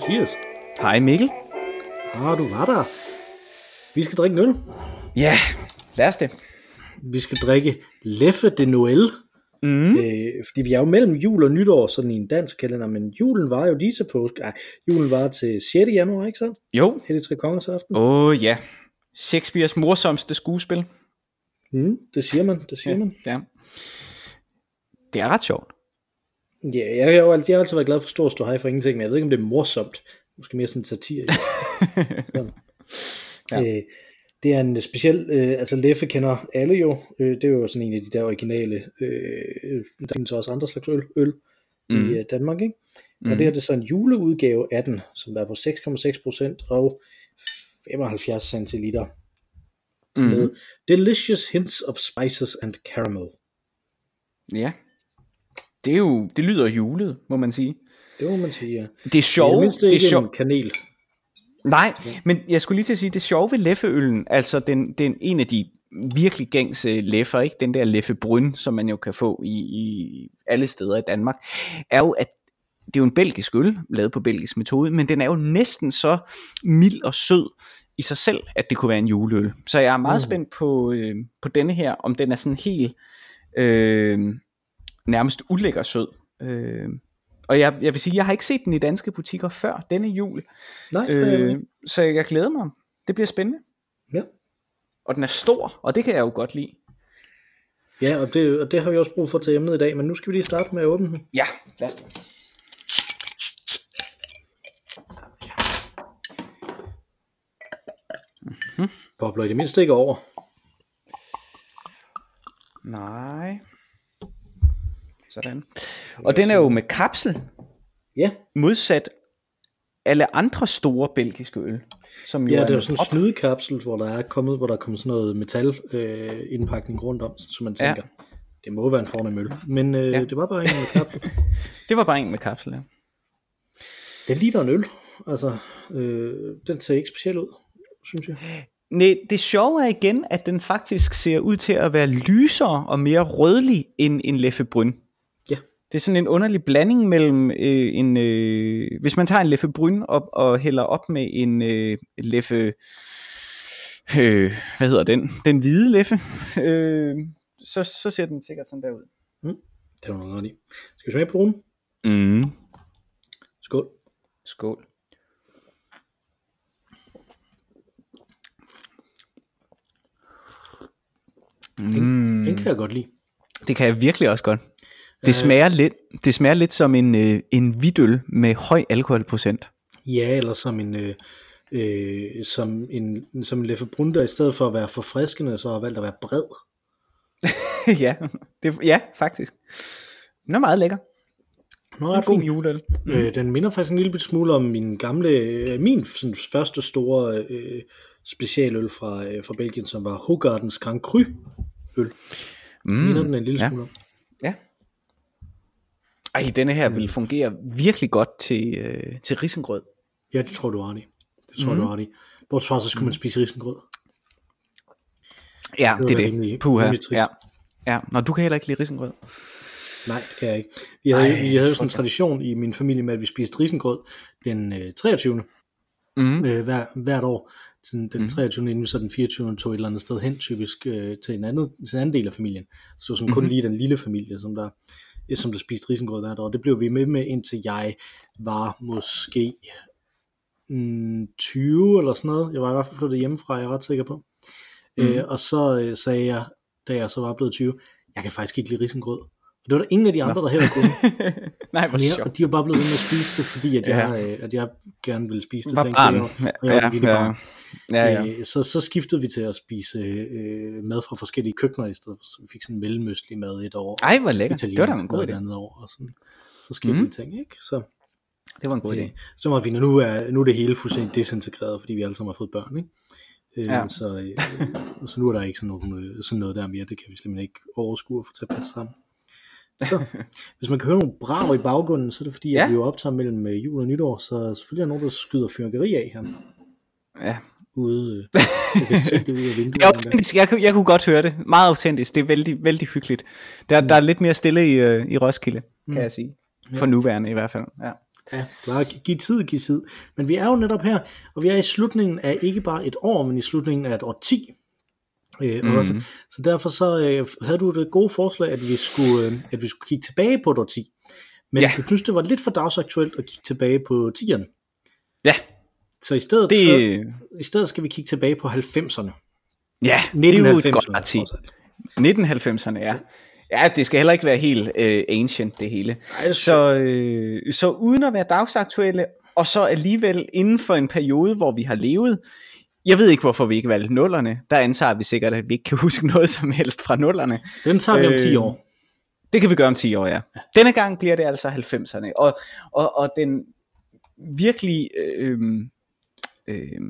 Hej Mathias. Hej Mikkel. Ah, du var der. Vi skal drikke en øl. Ja, lad os det. Vi skal drikke Leffe de Noël. Mm. Øh, fordi vi er jo mellem jul og nytår, sådan i en dansk kalender, men julen var jo lige til påske. Ej, julen var til 6. januar, ikke så? Jo. Hellig Tre Kongers aften. Åh oh, ja. Shakespeares morsomste skuespil. Mm, det siger man, det siger ja, man. Ja. Det er ret sjovt. Ja, jeg har jo altid, jeg har altid været glad for stor stå hej for ingenting, men jeg ved ikke, om det er morsomt. Måske mere sådan satire. ja. øh, det er en speciel, øh, altså Leffe kender alle jo, øh, det er jo sådan en af de der originale, øh, der findes også andre slags øl, øl mm. i øh, Danmark, ikke? Og mm. det her det er så en juleudgave af den, som der er på 6,6% og 75 centiliter. Mm. Med delicious hints of spices and caramel. Ja. Det, er jo, det lyder julet, må man sige. Det må man sige, ja. Det er sjovt. Det er, det er sjovt. kanel. Nej, men jeg skulle lige til at sige, det sjove ved Leffeøllen, altså den, den en af de virkelig gængse læffer, ikke? den der Leffebryn, som man jo kan få i, i alle steder i Danmark, er jo, at det er jo en belgisk øl, lavet på belgisk metode, men den er jo næsten så mild og sød i sig selv, at det kunne være en juleøl. Så jeg er meget mm. spændt på, øh, på denne her, om den er sådan helt øh, nærmest ulækker sød. Øh, og jeg, jeg vil sige, jeg har ikke set den i danske butikker før denne jul. Nej, øh, så jeg glæder mig. Det bliver spændende. Ja. Og den er stor, og det kan jeg jo godt lide. Ja, og det, og det har vi også brug for til emnet i dag, men nu skal vi lige starte med at åbne den. Ja, lad os det. Mm-hmm. Bobler i det mindste ikke over. Nej. Sådan. Og den er jo med kapsel. Ja. Modsat alle andre store belgiske øl. Som jo ja, det er sådan en snydekapsel, hvor der er kommet, hvor der er kommet sådan noget metal øh, indpakning rundt om, så man tænker, ja. det må være en fornem øl. Men øh, ja. det var bare en med kapsel. det var bare en med kapsel, ja. Den ligner en øl. Altså, øh, den ser ikke speciel ud, synes jeg. Nej, det sjove er igen, at den faktisk ser ud til at være lysere og mere rødlig end en Leffe Bryn. Det er sådan en underlig blanding mellem øh, en, øh, hvis man tager en Leffe Bryn op og hælder op med en øh, Leffe, øh, hvad hedder den, den hvide Leffe, øh, så, så ser den sikkert sådan der ud. Mm. Det var noget i. Skal vi smage på den? Mm. Skål. Skål. Den, mm. den kan jeg godt lide. Det kan jeg virkelig også godt. Det smager lidt, det smager lidt som en, øh, en hvidøl med høj alkoholprocent. Ja, eller som en, øh, øh, som en, som en Leffe Brun, der i stedet for at være forfriskende, så har valgt at være bred. ja, det, ja, faktisk. Den er meget lækker. Nå, en god juleøl. Mm. Øh, den minder faktisk en lille smule om min gamle, øh, min sådan, første store øh, specialøl fra, øh, fra Belgien, som var Hogardens Grand Cru øl. Mm. Minder den en lille ja. smule om. Ja, ej, denne her vil fungere virkelig godt til, øh, til risengrød. Ja, det tror du, Arne. Det tror mm. du, Arne. Bortset fra, så skulle mm. man spise risengrød. Ja, det, det er det. Puha. Ja. ja, Nå, du kan heller ikke lide risengrød. Nej, det kan jeg ikke. Vi havde, Ej, vi havde sådan en tradition i min familie med, at vi spiste risengrød den øh, 23. Mm. Øh, hver, hvert år. Sådan den 23. Mm. inden så den 24. tog et eller andet sted hen, typisk øh, til, en anden, til en anden del af familien. Så det var sådan mm. kun lige den lille familie, som der som der spiste risengrød hvert år. Det blev vi med med, indtil jeg var måske mm, 20 eller sådan noget. Jeg var i hvert fald flyttet hjemmefra, jeg er ret sikker på. Mm. Øh, og så øh, sagde jeg, da jeg så var blevet 20, jeg kan faktisk ikke lide risengrød. Og det var der ingen af de andre, Nå. der heller kunne. Nej, hvor sjovt. Og de var bare blevet ved med at spise det, fordi at jeg, ja. øh, at jeg gerne ville spise det. Var barn. Jeg, og jeg ja, ja. Ja, ja. Øh, så, så skiftede vi til at spise øh, mad fra forskellige køkkener i stedet. Så vi fik sådan mellemøstlig mad et år. Ej, hvor lækkert. Det var da en god idé. Andet år, og sådan forskellige mm. ting, ikke? Så, det var en god idé. Øh, så meget fint, og nu er, nu er det hele fuldstændig desintegreret, fordi vi alle sammen har fået børn, ikke? Øh, ja. så, øh, så nu er der ikke sådan, nogen, øh, sådan noget der mere, det kan vi simpelthen ikke overskue at få til at passe sammen. Så, hvis man kan høre nogle brav i baggrunden, så er det fordi, ja. at vi jo optager mellem øh, jul og nytår, så selvfølgelig er der nogen, der skyder fyrkeri af her. Ja, ude, øh, det ude af vinduet. Det er autentisk. Jeg, jeg kunne godt høre det. Meget autentisk. Det er vældig, vældig hyggeligt. Der, mm. der er lidt mere stille i, uh, i Roskilde, kan mm. jeg sige. For ja. nuværende i hvert fald. Ja. Ja, bare giv tid, giv tid. Men vi er jo netop her, og vi er i slutningen af ikke bare et år, men i slutningen af et år 10. Øh, mm. også. Så derfor så øh, havde du det gode forslag, at vi skulle, øh, at vi skulle kigge tilbage på et år 10. Men ja. jeg synes, det var lidt for dagsaktuelt at kigge tilbage på 10'erne. Ja. Så i stedet, det... så, i stedet skal vi kigge tilbage på 90'erne. Ja, det er jo et godt parti. 1990'erne, ja. Ja, det skal heller ikke være helt øh, ancient, det hele. Ej, det så, øh, så uden at være dagsaktuelle, og så alligevel inden for en periode, hvor vi har levet, jeg ved ikke, hvorfor vi ikke valgte nullerne. Der antager vi sikkert, at vi ikke kan huske noget som helst fra nullerne. Den tager vi om 10 øh, år. Det kan vi gøre om 10 år, ja. Denne gang bliver det altså 90'erne. Og, og, og den virkelig øh, øh,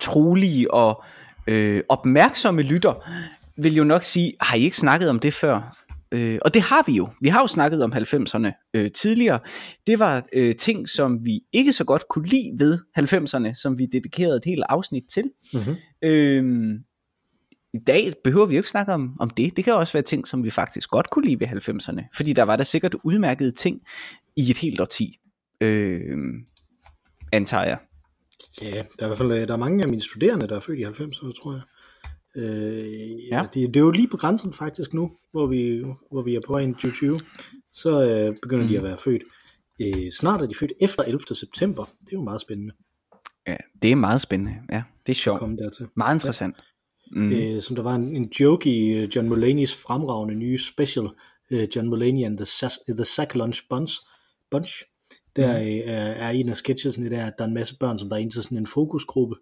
trolige og øh, opmærksomme lytter vil jo nok sige, har I ikke snakket om det før? Øh, og det har vi jo. Vi har jo snakket om 90'erne øh, tidligere. Det var øh, ting, som vi ikke så godt kunne lide ved 90'erne, som vi dedikerede et helt afsnit til. Mm-hmm. Øh, I dag behøver vi jo ikke snakke om, om det. Det kan også være ting, som vi faktisk godt kunne lide ved 90'erne. Fordi der var der sikkert udmærkede ting i et helt årti. Øh, antager jeg. Ja, der er i hvert fald der er mange af mine studerende, der er født i 90'erne, tror jeg. Øh, ja. det, det er jo lige på grænsen faktisk nu, hvor vi, hvor vi er på vej ind 2020. Så øh, begynder mm. de at være født. Øh, snart er de født efter 11. september. Det er jo meget spændende. Ja, det er meget spændende. Ja, det er sjovt. Meget interessant. Ja. Mm. Øh, som der var en, en joke i øh, John Mulaney's fremragende nye special, uh, John Mulaney and the, Sas- the Sack Lunch Bunch, Bunch. Der mm. er, er en af sketchesene der, at der er en masse børn, som der er ind til sådan en fokusgruppe,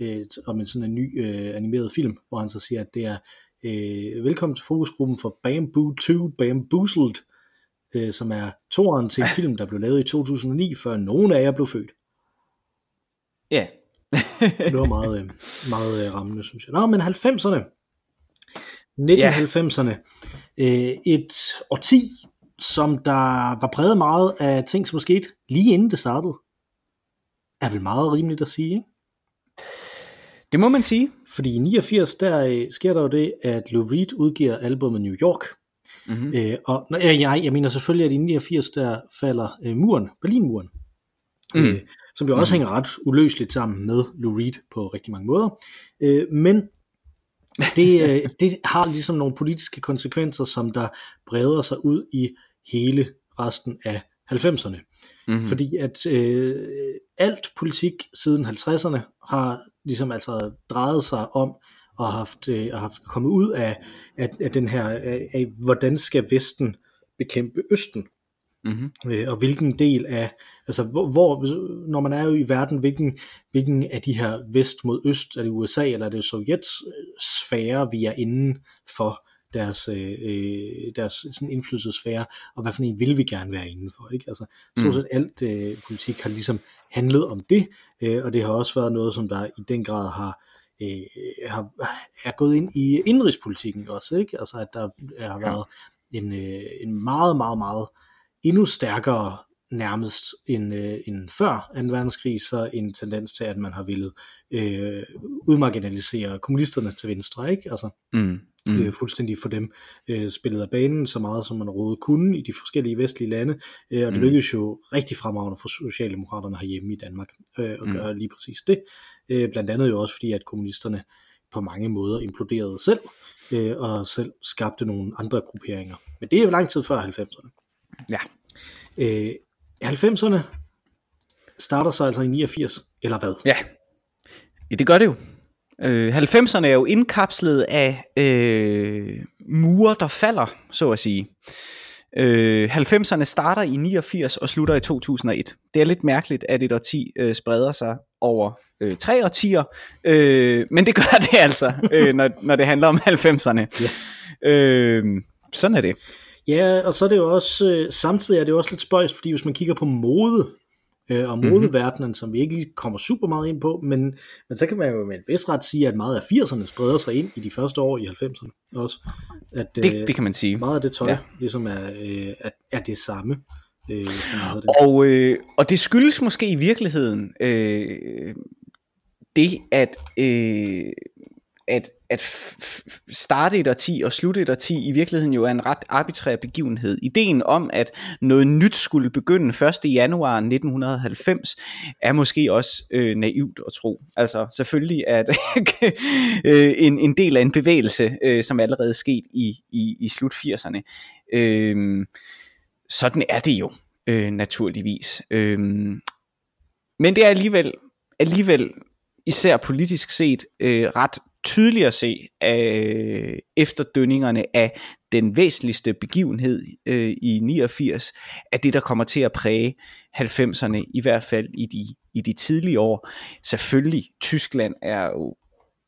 øh, om en sådan en ny øh, animeret film, hvor han så siger, at det er øh, velkommen til fokusgruppen for Bamboo 2 Bamboozled, øh, som er toeren til en film, der blev lavet i 2009, før nogen af jer blev født. Ja. det var meget, øh, meget øh, rammende, synes jeg. Nå, men 90'erne. 1990'erne. Øh, et årti, som der var præget meget af ting, som skete lige inden det startede. Er vel meget rimeligt at sige, ikke? Det må man sige. Fordi i 89, der øh, sker der jo det, at Lou Reed udgiver albumet New York. Mm-hmm. Øh, og nej, jeg, jeg mener selvfølgelig, at i 89, der falder øh, muren, Berlinmuren. Mm. Øh, som jo også mm. hænger ret uløseligt sammen med Lou Reed på rigtig mange måder. Øh, men det, øh, det har ligesom nogle politiske konsekvenser, som der breder sig ud i hele resten af 90'erne. Mm-hmm. Fordi at øh, alt politik siden 50'erne har ligesom altså drejet sig om og haft, øh, og haft kommet ud af, af, af den her, af, af hvordan skal Vesten bekæmpe Østen? Mm-hmm. Øh, og hvilken del af, altså hvor, hvor, når man er jo i verden, hvilken, hvilken af de her vest mod øst, er det USA eller er det Sovjets sfære, vi er inden for deres, øh, øh, deres sådan indflydelsesfære, og hvad for en vil vi gerne være indenfor. Ikke? Altså, mm. stort set alt øh, politik har ligesom handlet om det, øh, og det har også været noget, som der i den grad har, øh, har er gået ind i indrigspolitikken også, ikke? Altså at der har været en, øh, en meget, meget, meget endnu stærkere nærmest end, øh, end før 2. verdenskrig, så en tendens til, at man har ville øh, udmarginalisere kommunisterne til venstre, ikke? Altså, mm mm. øh, fuldstændig for dem øh, spillet af banen så meget som man overhovedet kunne i de forskellige vestlige lande, øh, og det mm. lykkedes jo rigtig fremragende for Socialdemokraterne herhjemme i Danmark øh, at mm. gøre lige præcis det, øh, blandt andet jo også fordi at kommunisterne på mange måder imploderede selv, øh, og selv skabte nogle andre grupperinger. Men det er jo lang tid før 90'erne. Ja. Øh, 90'erne starter så altså i 89, eller hvad? Ja, ja det gør det jo. Øh, 90'erne er jo indkapslet af øh, mure, der falder, så at sige. Øh, 90'erne starter i 89 og slutter i 2001. Det er lidt mærkeligt, at et årti øh, spreder sig over øh, tre årtier, øh, men det gør det altså, øh, når, når det handler om 90'erne. Ja. Øh, sådan er det. Ja, og så er det jo også, øh, samtidig er det jo også lidt spøjst, fordi hvis man kigger på mode, øh, og modeverdenen, mm-hmm. som vi ikke lige kommer super meget ind på, men, men så kan man jo med en vis ret sige, at meget af 80'erne spreder sig ind i de første år i 90'erne også. At, det, øh, det kan man sige. Meget af det tøj ja. ligesom er, øh, er, er det samme. Øh, det. Og, øh, og det skyldes måske i virkeligheden øh, det, at øh, at, at starte et årti og slutte et årti i virkeligheden jo er en ret arbitrær begivenhed. Ideen om, at noget nyt skulle begynde 1. januar 1990, er måske også øh, naivt at tro. Altså selvfølgelig er det øh, en, en del af en bevægelse, øh, som allerede er sket i, i, i slut 80'erne. Øh, sådan er det jo øh, naturligvis. Øh, men det er alligevel, alligevel især politisk set øh, ret tydeligt at se øh, efterdønningerne af den væsentligste begivenhed øh, i 89, at det der kommer til at præge 90'erne, i hvert fald i de, i de tidlige år. Selvfølgelig, Tyskland er jo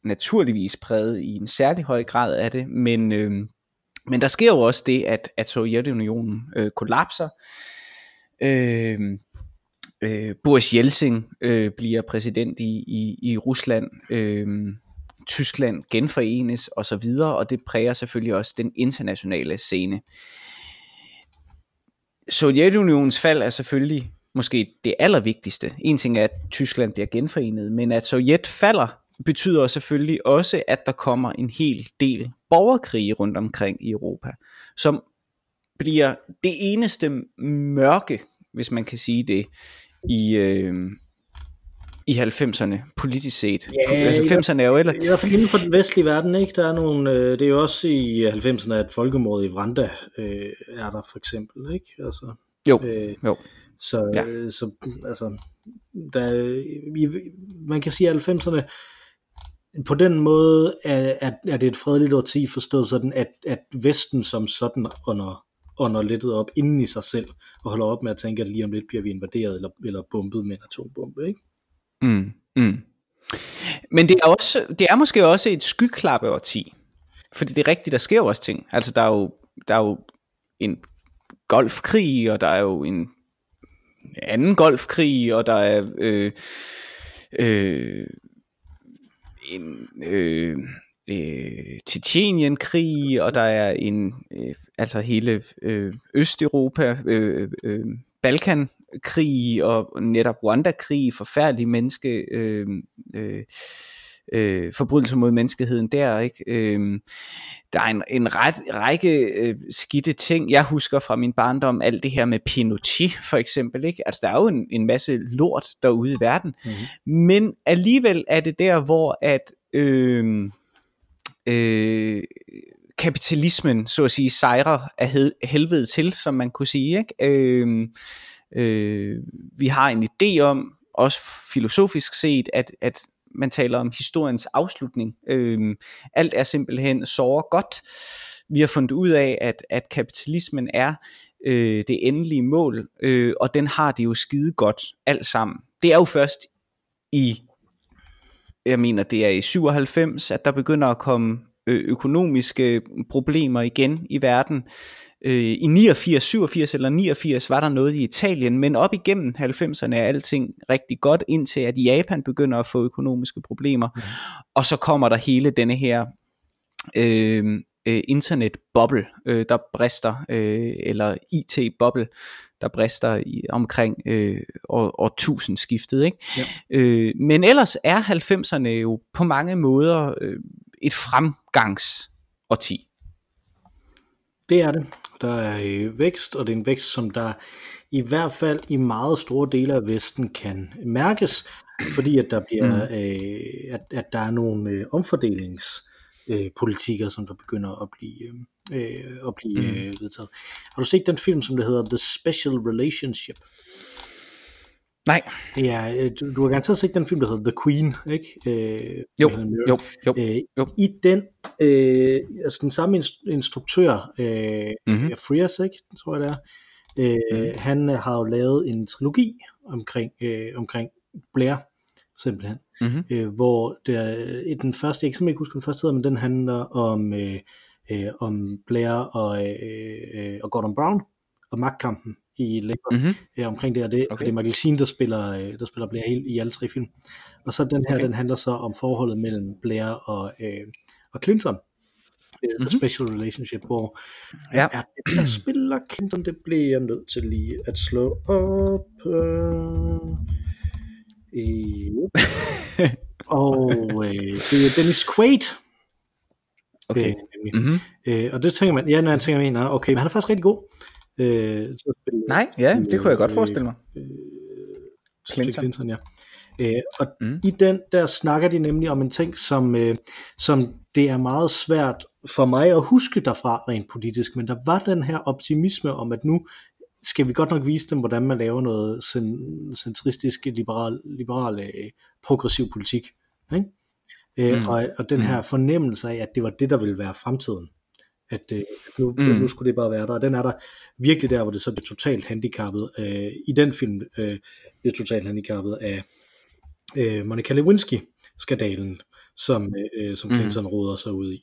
naturligvis præget i en særlig høj grad af det, men, øh, men der sker jo også det, at, at Sovjetunionen øh, kollapser. Øh, øh, Boris Jeltsing øh, bliver præsident i, i, i Rusland, øh, Tyskland genforenes og så videre, og det præger selvfølgelig også den internationale scene. Sovjetunionens fald er selvfølgelig måske det allervigtigste. En ting er, at Tyskland bliver genforenet, men at Sovjet falder, betyder selvfølgelig også, at der kommer en hel del borgerkrige rundt omkring i Europa, som bliver det eneste mørke, hvis man kan sige det, i, øh, i 90'erne, politisk set. Ja, 90'erne er jo eller... I hvert fald inden for den vestlige verden, ikke? Der er nogle, øh, det er jo også i 90'erne, at folkemordet i Vranda øh, er der for eksempel, ikke? Altså, jo, øh, jo. Så, ja. øh, så altså, der, i, man kan sige, at 90'erne på den måde er, er, er det et fredeligt årti forstået sådan, at, at Vesten som sådan under ånder lettet op inden i sig selv, og holder op med at tænke, at lige om lidt bliver vi invaderet eller, eller bombet med en atombombe, ikke? Mm, mm. Men det er, også, det er måske også et skyklappe over 10. Fordi det er rigtigt, der sker jo også ting. Altså der er jo, der er jo en golfkrig, og der er jo en anden golfkrig, og der er øh, øh, en øh, øh, Tjetjenien-krig, og der er en, øh, altså hele øh, Østeuropa, øh, øh, Balkan-krig og netop Rwanda-krig, forfærdelige menneske, øh, øh, øh, forbrydelser mod menneskeheden der, ikke? Øh, der er en, en ret, række øh, skidte ting. Jeg husker fra min barndom alt det her med Pinochet for eksempel, ikke? Altså der er jo en, en masse lort derude i verden, mm-hmm. men alligevel er det der, hvor at øh, øh, kapitalismen, så at sige, sejrer af helvede til, som man kunne sige. Ikke? Øh, øh, vi har en idé om, også filosofisk set, at, at man taler om historiens afslutning. Øh, alt er simpelthen såre godt. Vi har fundet ud af, at, at kapitalismen er øh, det endelige mål, øh, og den har det jo skide godt alt sammen. Det er jo først i jeg mener det er i 97, at der begynder at komme økonomiske problemer igen i verden. I 89, 87 eller 89 var der noget i Italien, men op igennem 90'erne er alting rigtig godt, indtil at Japan begynder at få økonomiske problemer. Mm. Og så kommer der hele denne her øh, internetboble, øh, der brister, øh, eller IT-boble, der brister i, omkring øh, år, år skiftet. Ikke? Ja. Øh, men ellers er 90'erne jo på mange måder øh, et fremgangsårti. Det er det. Der er øh, vækst, og det er en vækst, som der i hvert fald i meget store dele af Vesten kan mærkes, fordi at der bliver, mm. øh, at, at der er nogle øh, omfordelingspolitikker, øh, som der begynder at blive, øh, at blive mm. øh, vedtaget. Har du set den film, som der hedder The Special Relationship? Nej. Det er, øh, du, du har garanteret set den film, der hedder The Queen, ikke? Øh, jo, jo, jo, øh, jo. I den, øh, altså den samme instruktør, øh, mm-hmm. Frias, ikke? Tror jeg det er. Øh, mm. Han har jo lavet en trilogi omkring, øh, omkring Blair, simpelthen. Mm-hmm. Øh, hvor der, den første, jeg kan ikke huske den første hedder, men den handler om, øh, øh, om Blair og, øh, øh, og Gordon Brown og magtkampen i Labour mm-hmm. øh, omkring det, og det, okay. og det er Michael Sheen, der spiller, øh, der spiller Blair i alle tre film. Og så den her, okay. den handler så om forholdet mellem Blair og, øh, og Clinton. Mm-hmm. The Special Relationship, hvor ja. er det, der spiller Clinton, det bliver jeg nødt til lige at slå op. Øh, øh, og øh, det er Dennis Quaid, Okay. Øh, mm-hmm. øh, og det tænker man, ja, når jeg tænker, man, okay, men han er faktisk rigtig god. Øh, så spille, Nej, ja, det kunne jeg godt forestille mig. Øh, Clinton. Clinton, ja. Øh, og mm. i den, der snakker de nemlig om en ting, som, øh, som det er meget svært for mig at huske derfra rent politisk, men der var den her optimisme om, at nu skal vi godt nok vise dem, hvordan man laver noget centristisk, liberal, liberal øh, progressiv politik. Ikke? Øh, mm. og, og den her mm. fornemmelse af, at det var det, der ville være fremtiden. At, øh, nu, mm. nu skulle det bare være der. Og den er der virkelig der, hvor det så bliver totalt handicappet. Øh, I den film øh, bliver totalt handicappet af øh, Monica Lewinsky-skandalen, som, øh, som Clinton mm. råder sig ud i.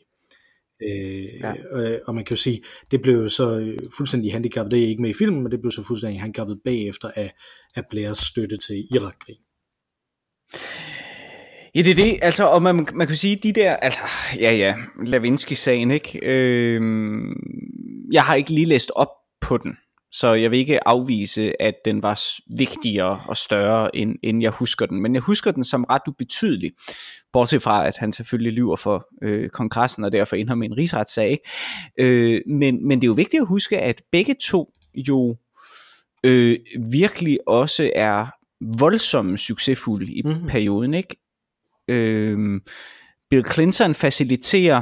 Øh, ja. og, og man kan jo sige, det blev så øh, fuldstændig handicappet, det er ikke med i filmen, men det blev så fuldstændig handicappet bagefter af, af Blairs støtte til Irak-krig. Ja, det er det, altså, og man, man kan sige, de der, altså, ja ja, Lavinsky-sagen, ikke? Øh, jeg har ikke lige læst op på den, så jeg vil ikke afvise, at den var vigtigere og større, end, end jeg husker den. Men jeg husker den som ret ubetydelig, bortset fra, at han selvfølgelig lyver for øh, kongressen, og derfor ender med en rigsretssag. Ikke? Øh, men, men det er jo vigtigt at huske, at begge to jo øh, virkelig også er voldsomt succesfulde i mm-hmm. perioden. Ikke? Øh, Bill Clinton faciliterer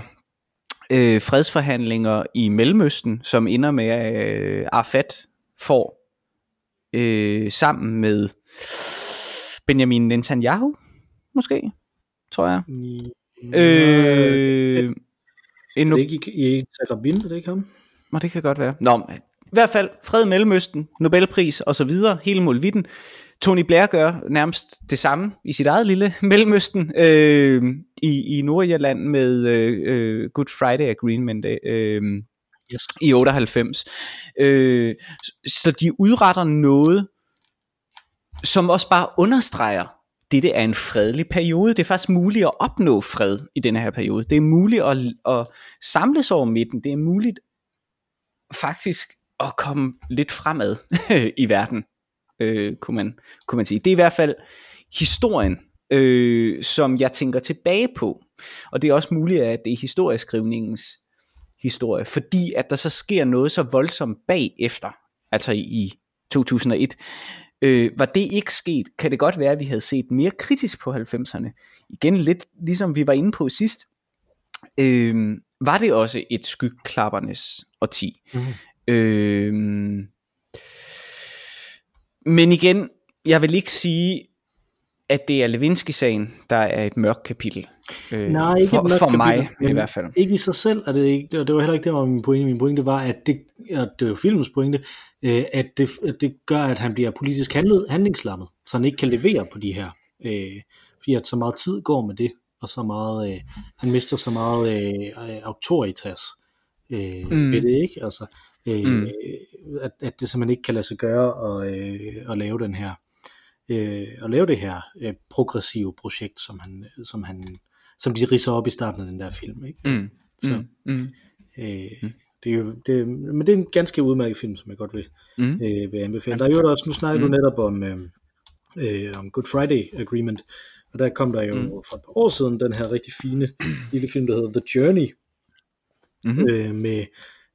øh, fredsforhandlinger i Mellemøsten, som ender med, at øh, Arafat får øh, sammen med Benjamin Netanyahu, måske, tror jeg. Ja, øh, en det er ikke i, i Rabin, det er ikke ham? Nå, det kan godt være. Nå, i hvert fald fred i Mellemøsten, Nobelpris og så videre, hele målvitten. Tony Blair gør nærmest det samme i sit eget lille Mellemøsten øh, i, i Nordirland med øh, øh Good Friday Agreement øh, yes. i 98. Øh, så de udretter noget, som også bare understreger, dette er en fredelig periode. Det er faktisk muligt at opnå fred i denne her periode. Det er muligt at, at samles over midten. Det er muligt faktisk at komme lidt fremad i verden øh, kunne, man, kunne man sige. Det er i hvert fald historien, øh, som jeg tænker tilbage på. Og det er også muligt, at det er historieskrivningens historie, fordi at der så sker noget så voldsomt bagefter, altså i 2001. Øh, var det ikke sket, kan det godt være, at vi havde set mere kritisk på 90'erne. Igen lidt ligesom vi var inde på sidst. Øh, var det også et skygklappernes årti. Mm. Øh, men igen, jeg vil ikke sige, at det er Lewinsky-sagen, der er et mørkt kapitel. Øh, Nej, ikke for, et mørkt for mig kapitel, i hvert fald. Ikke i sig selv er det ikke, det var heller ikke det, var min pointe. Min pointe var, at det, at det var filmens pointe, øh, at, det, at det gør, at han bliver politisk handlet, handlingslammet, så han ikke kan levere på de her. Øh, fordi at så meget tid går med det, og så meget, øh, han mister så meget øh, autoritas øh, mm. ved det, ikke? Altså, øh, mm. at, at det simpelthen ikke kan lade sig gøre at, øh, at lave den her øh, at lave det her øh, progressive projekt, som han, som han som de riser op i starten af den der film, ikke? Mm. Så, mm. Mm. Øh, mm. det er jo, det, men det er en ganske udmærket film, som jeg godt vil, mm. øh, vil anbefale. Der er jo også, nu snakker mm. du netop om, øh, øh, om Good Friday Agreement, og der kom der jo mm. for et par år siden den her rigtig fine lille film, der hedder The Journey, mm-hmm. øh, med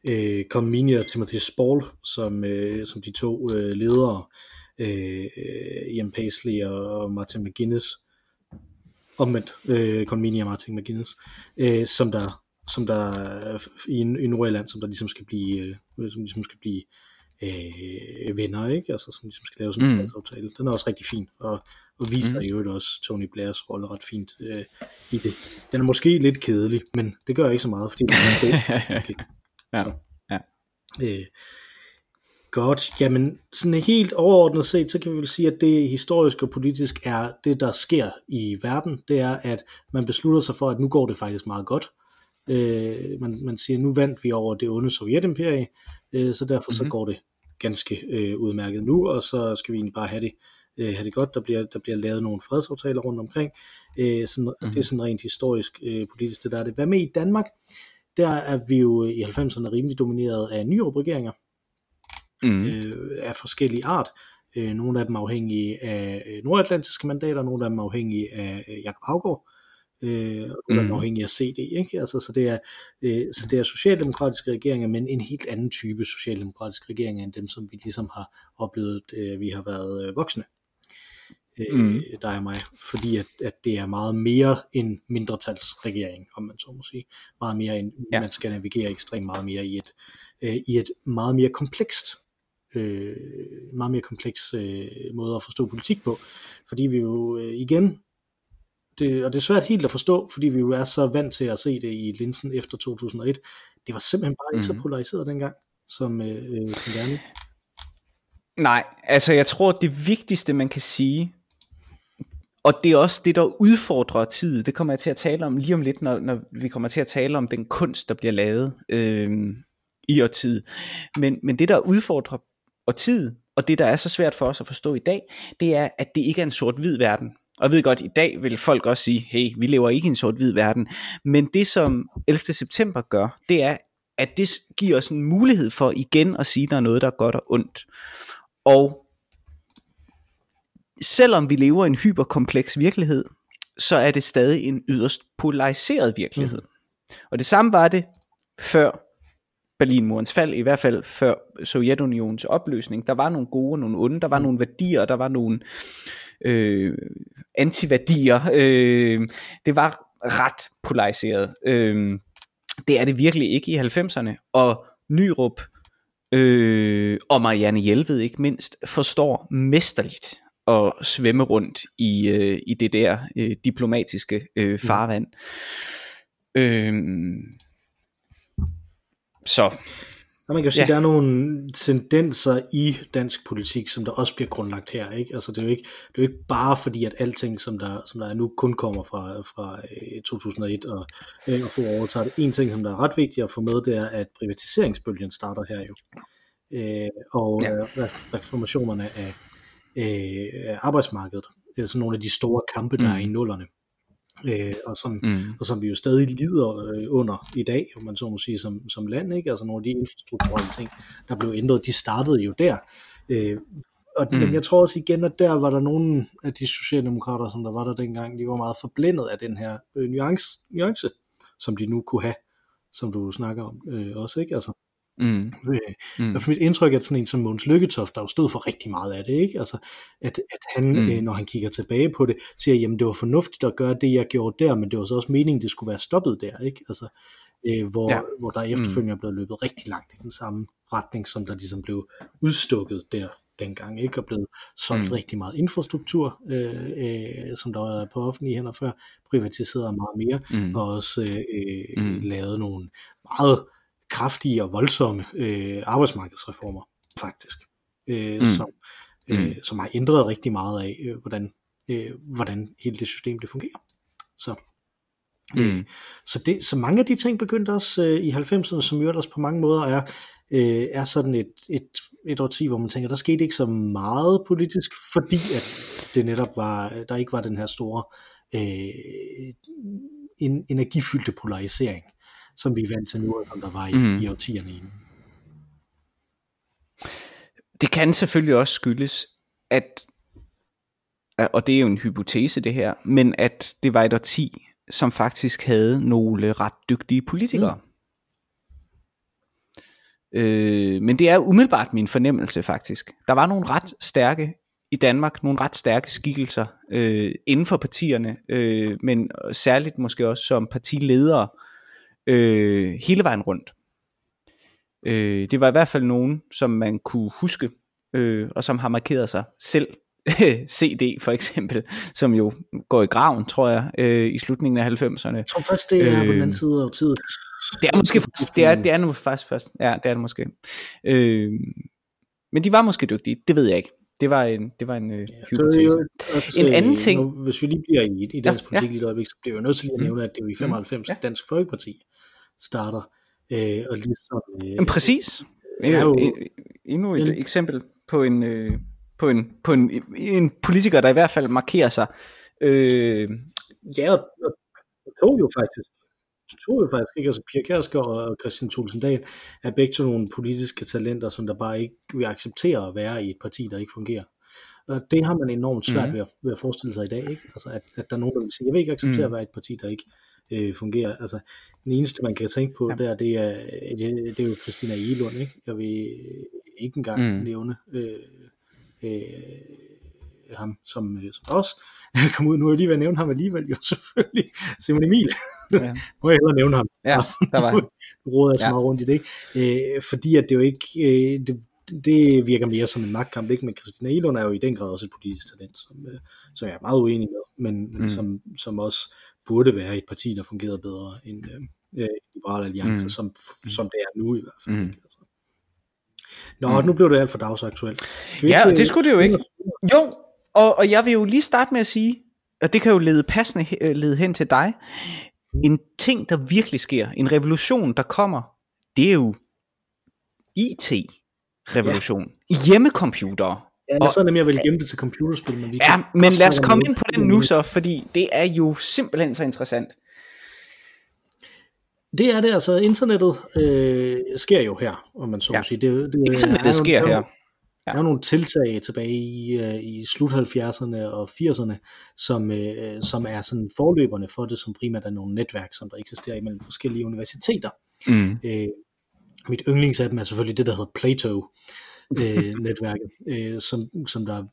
øh, Comini og Timothy Spall som, øh, som de to øh, ledere, øh, Ian Paisley og Martin McGuinness, omvendt, øh, Comini og Martin McGuinness, øh, som der som der i, i Nordjylland, som der ligesom skal blive, øh, som ligesom skal blive øh, venner, ikke? Altså, som ligesom skal lave sådan en mm. aftale. Den er også rigtig fin, og, og viser mm. i øvrigt også Tony Blairs rolle ret fint øh, i det. Den er måske lidt kedelig, men det gør ikke så meget, fordi den er god. Okay. Ja. ja. Øh, godt, jamen sådan helt overordnet set, så kan vi vel sige, at det historisk og politisk er det, der sker i verden, det er, at man beslutter sig for, at nu går det faktisk meget godt. Øh, man, man siger, nu vandt vi over det onde sovjetimperie, øh, så derfor mm-hmm. så mhm. går det ganske øh, udmærket nu, og så skal vi egentlig bare have det, øh, have det godt. Der bliver, der bliver lavet nogle fredsaftaler rundt omkring. Øh, sådan, mm-hmm. Det er sådan rent historisk øh, politisk, det der er det. Hvad med i Danmark? Der er vi jo i 90'erne rimelig domineret af nye regeringer mm. øh, af forskellige art. Øh, nogle af dem afhængige af øh, nordatlantiske mandater, nogle af dem afhængige af øh, Jakob Havgård, øh, mm. afhængig af CD, ikke? Altså, så, det er, øh, så det er socialdemokratiske regeringer, men en helt anden type socialdemokratiske regeringer, end dem, som vi ligesom har oplevet, øh, vi har været øh, voksne mm. dig og mig, fordi at, at det er meget mere en mindretalsregering, om man så må sige. Meget mere en, ja. man skal navigere ekstremt meget mere i et, øh, i et meget mere komplekst øh, meget mere kompleks øh, måde at forstå politik på, fordi vi jo øh, igen det, og det er svært helt at forstå, fordi vi jo er så vant til at se det i linsen efter 2001. Det var simpelthen bare ikke mm. så mhm. polariseret dengang, som, øh, øh, som det er nu. Nej, altså jeg tror, det vigtigste man kan sige, og det er også det, der udfordrer tid. Det kommer jeg til at tale om lige om lidt, når, når vi kommer til at tale om den kunst, der bliver lavet øh, i tid. Men, men det, der udfordrer og tid, og det, der er så svært for os at forstå i dag, det er, at det ikke er en sort-hvid verden. Og jeg ved godt, i dag vil folk også sige, hey, vi lever ikke i en sort-hvid verden. Men det, som 11. september gør, det er, at det giver os en mulighed for igen at sige, at der er noget, der er godt og ondt. Og selvom vi lever i en hyperkompleks virkelighed, så er det stadig en yderst polariseret virkelighed. Mm. Og det samme var det før Berlinmurens fald, i hvert fald før Sovjetunionens opløsning. Der var nogle gode og nogle onde, der var mm. nogle værdier, der var nogle øh, antiværdier. Øh, det var ret polariseret. Øh, det er det virkelig ikke i 90'erne. Og Nyrup øh, og Marianne Hjelved ikke mindst forstår mesterligt at svømme rundt i, øh, i det der øh, diplomatiske øh, mm. farvand. Mm. Øh, så og man kan jo sige, ja. der er nogle tendenser i dansk politik, som der også bliver grundlagt her. Ikke? Altså, det, er jo ikke, det er jo ikke bare fordi, at alting, som der, som der er nu, kun kommer fra, fra 2001 øh, og, øh, og få overtaget. En ting, som der er ret vigtigt at få med, det er, at privatiseringsbølgen starter her jo. Øh, og ja. reformationerne af, af arbejdsmarkedet. Det er sådan nogle af de store kampe, der mm. er i nullerne øh, og, som, mm. og som vi jo stadig lider øh, under i dag, om man så må sige, som, som land, ikke? altså nogle af de infrastrukturelle ting, der blev ændret, de startede jo der, øh, og, mm. men jeg tror også igen, at der var der nogle af de socialdemokrater, som der var der dengang, de var meget forblændet af den her øh, nuance, nuance, som de nu kunne have, som du snakker om øh, også, ikke? Altså, Mm. Mm. For mit indtryk er, at sådan en som Måns Lykketoft, der jo stod for rigtig meget af det, ikke? Altså, at, at han, mm. øh, når han kigger tilbage på det, siger, jamen det var fornuftigt at gøre det, jeg gjorde der, men det var så også meningen, det skulle være stoppet der, ikke? Altså, øh, hvor, ja. hvor der efterfølgende mm. er blevet løbet rigtig langt i den samme retning, som der ligesom blev udstukket der dengang, ikke? Og blevet solgt mm. rigtig meget infrastruktur, øh, øh, som der var på offentlige hænder før, privatiseret meget mere, mm. og også øh, mm. lavet nogle meget kraftige og voldsomme øh, arbejdsmarkedsreformer, faktisk, øh, mm. som, øh, mm. som har ændret rigtig meget af, øh, hvordan, øh, hvordan hele det system det fungerer. Så, øh, mm. så, det, så mange af de ting begyndte også øh, i 90'erne, som jo også på mange måder er, øh, er sådan et, et, et årti, hvor man tænker, der skete ikke så meget politisk, fordi at det netop var, der ikke var den her store øh, en, energifyldte polarisering som vi er vant til nu, og som der var i, mm. i årtierne inden. Det kan selvfølgelig også skyldes, at, og det er jo en hypotese det her, men at det var et årti, som faktisk havde nogle ret dygtige politikere. Mm. Øh, men det er umiddelbart min fornemmelse faktisk. Der var nogle ret stærke i Danmark, nogle ret stærke skikkelser øh, inden for partierne, øh, men særligt måske også som partiledere, øh, hele vejen rundt. Øh, det var i hvert fald nogen, som man kunne huske, øh, og som har markeret sig selv. CD for eksempel, som jo går i graven, tror jeg, øh, i slutningen af 90'erne. Jeg tror først, det er øh, på den anden side af tiden. Det er måske først, det er, det er nu faktisk først, ja, det er det måske. Øh, men de var måske dygtige, det ved jeg ikke. Det var en, det var en øh, hypotese. Jo, altså, en anden ting... Nu, hvis vi lige bliver i, i dansk ja, politik ja. lige et øjeblik, så bliver vi nødt til lige at mm. nævne, at det var i 95 mm, ja. Dansk Folkeparti, starter. Øh, og ligesom, øh, Men præcis. Er jo, endnu et en, eksempel på en, øh, på, en, på en, en politiker, der i hvert fald markerer sig. Øh, ja, og, og tog jo faktisk tog jo faktisk ikke. Altså Pia Kjærsgaard og Christian Thulesen Dahl er begge to nogle politiske talenter, som der bare ikke vil acceptere at være i et parti, der ikke fungerer. Og det har man enormt svært mm. ved, at, ved at forestille sig i dag, ikke? Altså, at, at der er nogen, der vil sige, jeg vil ikke acceptere mm. at være et parti, der ikke øh, fungerer. Altså, den eneste, man kan tænke på ja. der, det er, det, det er jo Christina Elund, ikke? Jeg vil ikke engang mm. nævne øh, øh, ham som, øh, som også kom ud. Nu er jeg lige ved at nævne ham alligevel, jo selvfølgelig. Simon Emil. Ja. Må jeg hellere nævne ham. Ja, der var han. råder jeg så ja. meget rundt i det? Øh, fordi at det jo ikke, øh, det, det virker mere som en magtkamp, ikke? Men Christina Elund er jo i den grad også et politisk talent, som, øh, som jeg er meget uenig med, men, men mm. som, som også burde være et parti, der fungerede bedre end øh, Liberale Alliance, mm. som, som det er nu i hvert fald. Mm. Ikke? Altså. Nå, mm. nu blev det alt for dagsaktuelt. Ja, og det skulle det jo ikke. Jo, og, og jeg vil jo lige starte med at sige, og det kan jo lede passende øh, lede hen til dig, en ting, der virkelig sker, en revolution, der kommer, det er jo IT-revolution. Ja. Hjemmecomputere. Ja, er sådan, at jeg vil gemme det til computerspil. Men vi ja, men lad os komme ind på det nu så, fordi det er jo simpelthen så interessant. Det er det, altså internettet øh, sker jo her, om man så ja. sige. Det, det, internettet det sker her. Der er nogle tiltag tilbage i, uh, i slut 70'erne og 80'erne, som, uh, som er sådan forløberne for det, som primært er nogle netværk, som der eksisterer imellem forskellige universiteter. Mm. Uh, mit yndlingsapp er selvfølgelig det, der hedder Plato, øh, netværket, øh, som, som der,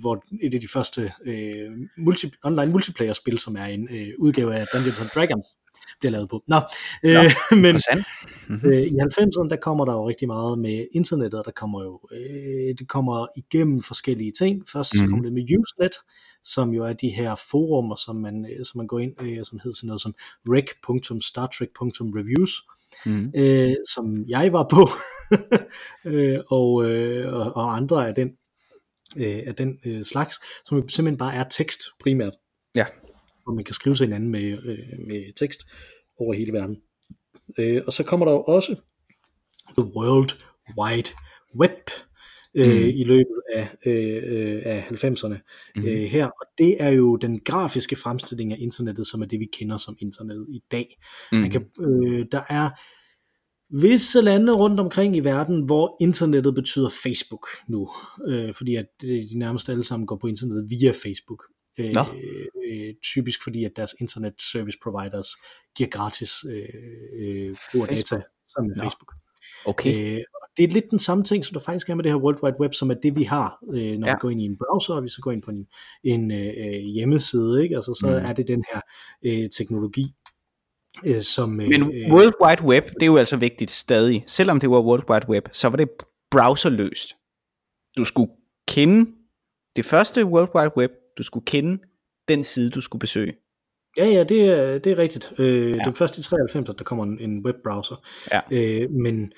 hvor et af de første øh, multi, online multiplayer spil, som er en øh, udgave af Dungeons and Dragons, bliver lavet på. Nå, øh, Nå men mm-hmm. øh, i 90'erne, der kommer der jo rigtig meget med internettet, der kommer jo, øh, det kommer igennem forskellige ting. Først mm-hmm. kommer det med Usenet, som jo er de her forumer, som man, øh, som man går ind, øh, som hedder sådan noget som rec.startrek.reviews, mm. øh, som jeg var på, øh, og, øh, og, og andre af den, øh, af den øh, slags, som simpelthen bare er tekst primært. Ja. Hvor man kan skrive sig hinanden med, øh, med tekst over hele verden. Øh, og så kommer der jo også The World Wide Web, øh, mm. i løbet af, øh af 90'erne mm. øh, her. Og det er jo den grafiske fremstilling af internettet, som er det, vi kender som internettet i dag. Mm. Man kan, øh, der er visse lande rundt omkring i verden, hvor internettet betyder Facebook nu, øh, fordi at de nærmest alle sammen går på internettet via Facebook. Øh, no. øh, typisk fordi at deres internet service providers giver gratis øh, øh, brug data sammen med no. Facebook. Okay. Øh, det er lidt den samme ting, som der faktisk er med det her World Wide Web, som er det, vi har, øh, når ja. vi går ind i en browser, og vi så går ind på en, en øh, hjemmeside, ikke? Altså, så mm. er det den her øh, teknologi, øh, som... Øh, Men World Wide Web, det er jo altså vigtigt stadig. Selvom det var World Wide Web, så var det browserløst. Du skulle kende det første World Wide Web, du skulle kende den side, du skulle besøge. Ja, ja, det er, det er rigtigt. Øh, ja. Det første i 93, at der kommer en, en webbrowser. Ja. Øh, men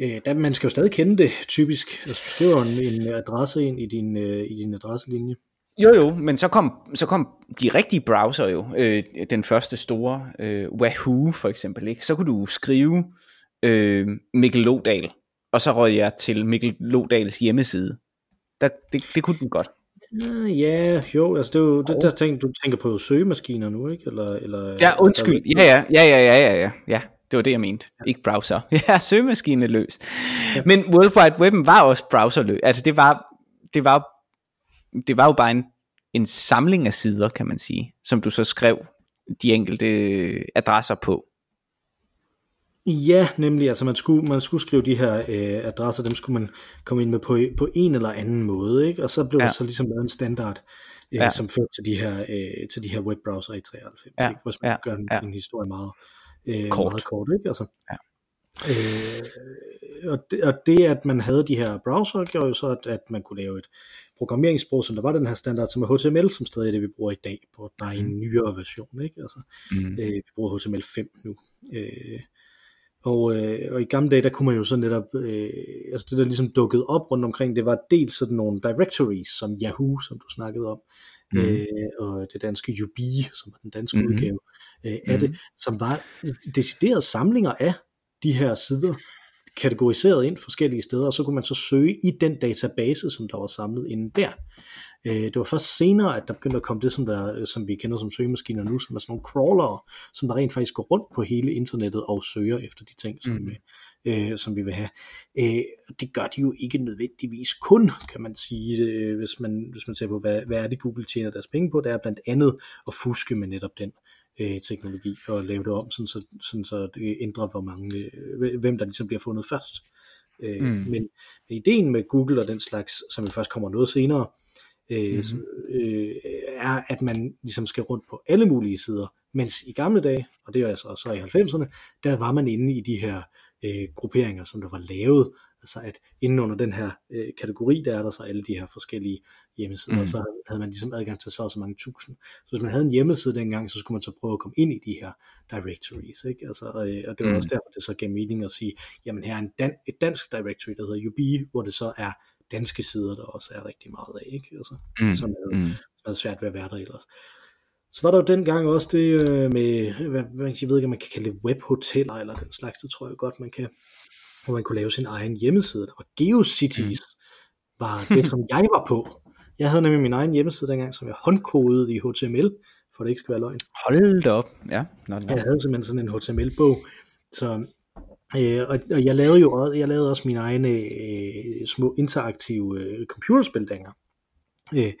øh, der, man skal jo stadig kende det, typisk. Altså, du skriver en, en adresse ind i din, øh, i din adresselinje. Jo jo, men så kom, så kom de rigtige browser jo, øh, den første store, øh, Wahoo for eksempel, ikke? så kunne du skrive øh, Mikkel Lodal, og så røg jeg til Mikkel Lodals hjemmeside. Der, det, det kunne den godt. Ja, jo, altså det er jo, det, der tænker, du tænker på søgemaskiner nu, ikke? Eller, eller, ja, undskyld, ja, ja, ja, ja, ja, ja, ja, ja, det var det, jeg mente. Ikke browser. Ja, søgemaskine løs. Ja. Men World Wide Web var også browserløs. Altså det var, det var det var jo bare en, en samling af sider, kan man sige, som du så skrev de enkelte adresser på. Ja, nemlig, altså man skulle, man skulle skrive de her øh, adresser, dem skulle man komme ind med på, på en eller anden måde, ikke? og så blev ja. det så ligesom lavet en standard, øh, ja. som førte til de her, øh, til de her webbrowser i 93, ja. ikke? hvis man ja. gør en, ja. en historie meget, øh, kort. meget kort, ikke? Altså, ja. Øh, og, det, og det, at man havde de her browser, gjorde jo så, at, at man kunne lave et programmeringssprog, som der var den her standard, som er HTML, som stadig er det, vi bruger i dag, på bare en mm. nyere version. Ikke? Altså, mm. øh, vi bruger HTML5 nu. Øh, og, øh, og i gamle dage, der kunne man jo så netop, øh, altså det der ligesom dukkede op rundt omkring, det var dels sådan nogle directories, som Yahoo, som du snakkede om, mm. øh, og det danske UB, som var den danske mm. udgave øh, af mm. det, som var deciderede samlinger af de her sider, kategoriseret ind forskellige steder, og så kunne man så søge i den database, som der var samlet inden der. Øh, det var først senere, at der begyndte at komme det, som, der, som vi kender som søgemaskiner nu, som er sådan nogle crawlere, som der rent faktisk går rundt på hele internettet og søger efter de ting, som, mm. øh, som vi vil have. Øh, det gør de jo ikke nødvendigvis kun, kan man sige, øh, hvis, man, hvis man ser på, hvad, hvad er det Google tjener deres penge på. Det er blandt andet at fuske med netop den øh, teknologi og lave det om, sådan så, sådan så det ændrer, hvor mange, øh, hvem der ligesom bliver fundet først. Øh, mm. men, men ideen med Google og den slags, som vi først kommer noget senere, øh, mm. øh, er, at man ligesom skal rundt på alle mulige sider, mens i gamle dage, og det er altså så i 90'erne, der var man inde i de her øh, grupperinger, som der var lavet, altså at inden under den her øh, kategori, der er der så alle de her forskellige hjemmesider, mm. og så havde man ligesom adgang til så og så mange tusind. Så hvis man havde en hjemmeside dengang, så skulle man så prøve at komme ind i de her directories, ikke? Altså, øh, og det var mm. også derfor, det så gav mening at sige, jamen her er en dan- et dansk directory, der hedder UB, hvor det så er danske sider, der også er rigtig meget af, ikke? Altså, mm. som er, mm. er svært ved at være der ellers. Så var der jo dengang også det øh, med, hvad, jeg ved ikke, om man kan kalde det webhoteller eller den slags, det tror jeg godt, man kan, hvor man kunne lave sin egen hjemmeside. Og GeoCities mm. var det, som jeg var på. Jeg havde nemlig min egen hjemmeside dengang, som jeg håndkodede i HTML, for det ikke skal være løgn. Hold da op, ja. Not, not. Jeg havde simpelthen sådan en HTML-bog, så Øh, og, og jeg lavede jo også, jeg lavede også mine egne øh, små interaktive øh, computerspil dengang. Øh,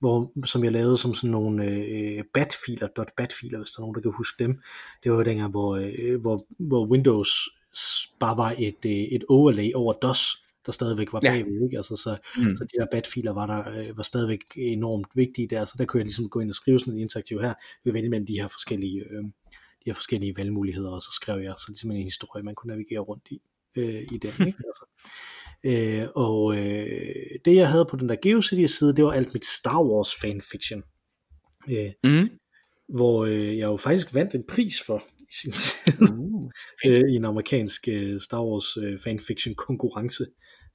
hvor, som jeg lavede som sådan nogle øh, batfiler, .batfiler, hvis der er nogen, der kan huske dem. Det var dengang, hvor, øh, hvor, hvor Windows bare var et, øh, et overlay over DOS, der stadigvæk var bagved, ja. ikke? Altså, så, mm. så de der batfiler var der øh, var stadigvæk enormt vigtige der, så der kunne jeg ligesom gå ind og skrive sådan en interaktiv her, vi vælge mellem de her forskellige øh, de her forskellige valgmuligheder, og så skrev jeg så ligesom en historie, man kunne navigere rundt i, øh, i den. Ikke? Altså. Øh, og øh, det jeg havde på den der GeoCity side, det var alt mit Star Wars fanfiction. Øh, mm. Hvor øh, jeg jo faktisk vandt en pris for i sin tid. Uh, øh, I en amerikansk øh, Star Wars øh, fanfiction konkurrence.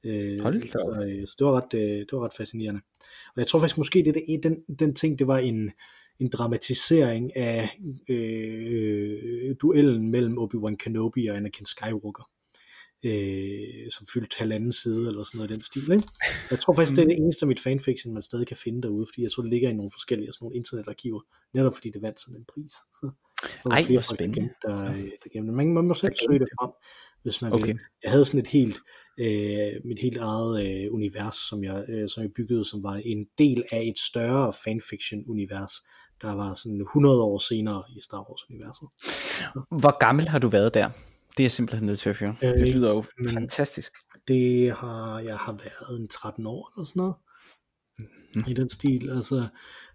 Øh, så, øh, så det var ret, øh, det var ret fascinerende. Og jeg tror faktisk måske, det, det den, den ting, det var en, en dramatisering af øh, duellen mellem Obi-Wan Kenobi og Anakin Skywalker, øh, som fyldt halvanden side eller sådan noget i den stil. Ikke? Jeg tror faktisk, det er det mm. eneste af mit fanfiction, man stadig kan finde derude, fordi jeg tror, det ligger i nogle forskellige sådan nogle internetarkiver, netop fordi det vandt sådan en pris. Så, Ej, hvor spændende. Der, der, der man, man må selv søge det frem, hvis man okay. vil. Jeg havde sådan et helt, øh, mit helt eget øh, univers, som jeg, øh, som jeg byggede, som var en del af et større fanfiction-univers, der var sådan 100 år senere i Star Wars-universet. Hvor gammel har du været der? Det er simpelthen nødt til at fyre. Øh, det lyder jo men, fantastisk. Det har, jeg har været en 13 år eller sådan noget. Mm. I den stil. Altså,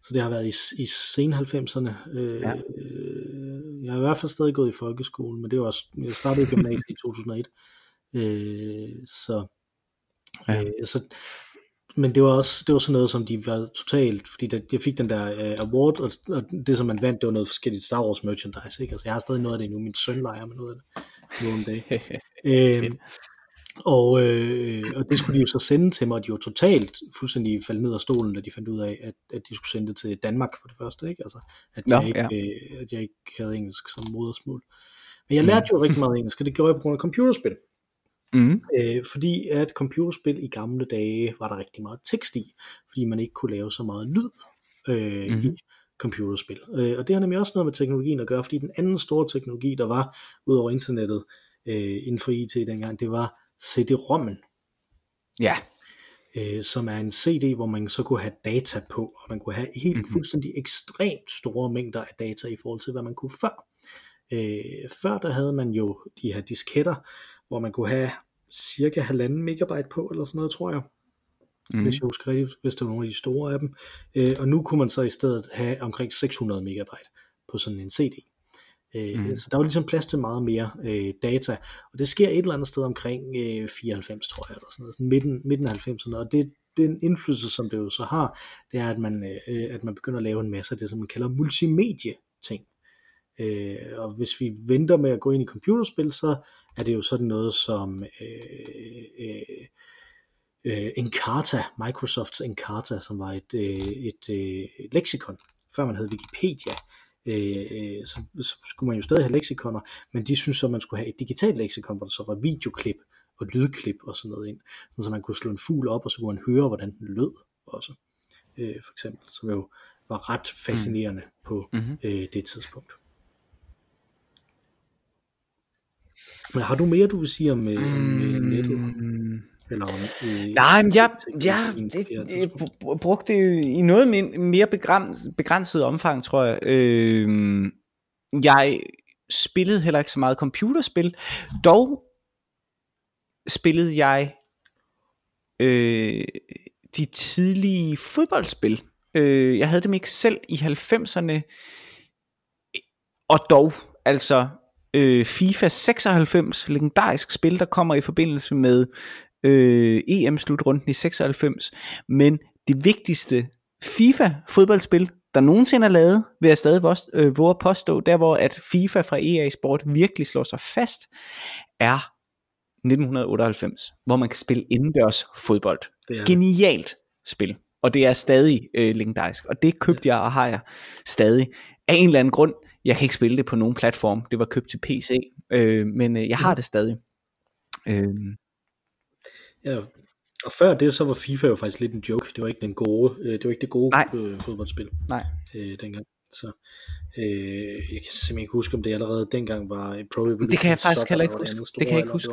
så det har været i, i sen 90'erne. Øh, ja. øh, jeg har i hvert fald stadig gået i folkeskolen, men det var også, jeg startede i gymnasiet i 2001. Øh, så, ja. øh, så men det var også det var sådan noget, som de var totalt, fordi der, jeg fik den der uh, award, og, og det som man vandt, det var noget forskelligt Star Wars merchandise, ikke? Altså jeg har stadig noget af det nu, min søn leger med noget af det nu om dagen. øh, og, øh, og det skulle de jo så sende til mig, og de var totalt fuldstændig faldet ned af stolen, da de fandt ud af, at, at de skulle sende det til Danmark for det første, ikke? Altså, at, Nå, jeg ikke, ja. øh, at jeg ikke havde engelsk som modersmål. Men jeg lærte mm. jo rigtig meget engelsk, og det gjorde jeg på grund af computerspil. Mm. Øh, fordi at computerspil i gamle dage var der rigtig meget tekst i, fordi man ikke kunne lave så meget lyd øh, mm. i computerspil. Øh, og det har nemlig også noget med teknologien at gøre, fordi den anden store teknologi, der var ud over internettet øh, inden for IT dengang, det var CD-rommen. Ja. Øh, som er en CD, hvor man så kunne have data på, og man kunne have helt mm-hmm. fuldstændig ekstremt store mængder af data i forhold til, hvad man kunne før. Øh, før der havde man jo de her disketter, hvor man kunne have cirka halvanden megabyte på, eller sådan noget, tror jeg. Mm. Hvis jeg husker rigtigt, hvis det var nogle af de store af dem. Øh, og nu kunne man så i stedet have omkring 600 megabyte på sådan en CD. Øh, mm. Så der var ligesom plads til meget mere øh, data, og det sker et eller andet sted omkring øh, 94, tror jeg, eller sådan noget, sådan midten, midten af 90'erne, og det, den indflydelse, som det jo så har, det er, at man, øh, at man begynder at lave en masse af det, som man kalder multimedie ting. Øh, og hvis vi venter med at gå ind i computerspil, så er det jo sådan noget som øh, øh, øh, Encarta, Microsofts Encarta, som var et, øh, et øh, leksikon, før man havde Wikipedia. Øh, så, så skulle man jo stadig have leksikoner, men de synes så, at man skulle have et digitalt leksikon, hvor der så var videoklip og lydklip og sådan noget ind, så man kunne slå en fugl op, og så kunne man høre, hvordan den lød også. øh, for eksempel, som jo var ret fascinerende mm. på mm-hmm. øh, det tidspunkt. Men har du mere, du vil sige om, øh, om øh, nettet? Mm. Om, øh, Nej, men jeg, jeg, jeg, jeg brugte det i noget mere begrænset, begrænset omfang, tror jeg. Øh, jeg spillede heller ikke så meget computerspil. Dog spillede jeg øh, de tidlige fodboldspil. Øh, jeg havde dem ikke selv i 90'erne. Og dog, altså øh, FIFA 96, legendarisk spil, der kommer i forbindelse med øh, EM-slutrunden i 96. Men det vigtigste FIFA fodboldspil, der nogensinde er lavet, vil jeg stadig øh, våge at påstå, der hvor at FIFA fra EA Sport virkelig slår sig fast, er 1998, hvor man kan spille indendørs fodbold. Det er Genialt spil, og det er stadig øh, legendarisk, og det købte jeg og har jeg stadig. Af en eller anden grund, jeg kan ikke spille det på nogen platform, det var købt til PC, øh, men øh, jeg har det stadig. Øh. Ja, og før det, så var FIFA jo faktisk lidt en joke. Det var ikke den gode, øh, det var ikke det gode Nej. Øh, fodboldspil Nej. Øh, dengang. Så øh, jeg kan simpelthen ikke huske, om det allerede dengang var Pro Evolution Det kan jeg faktisk heller ikke huske. Det, det kan jeg ikke huske.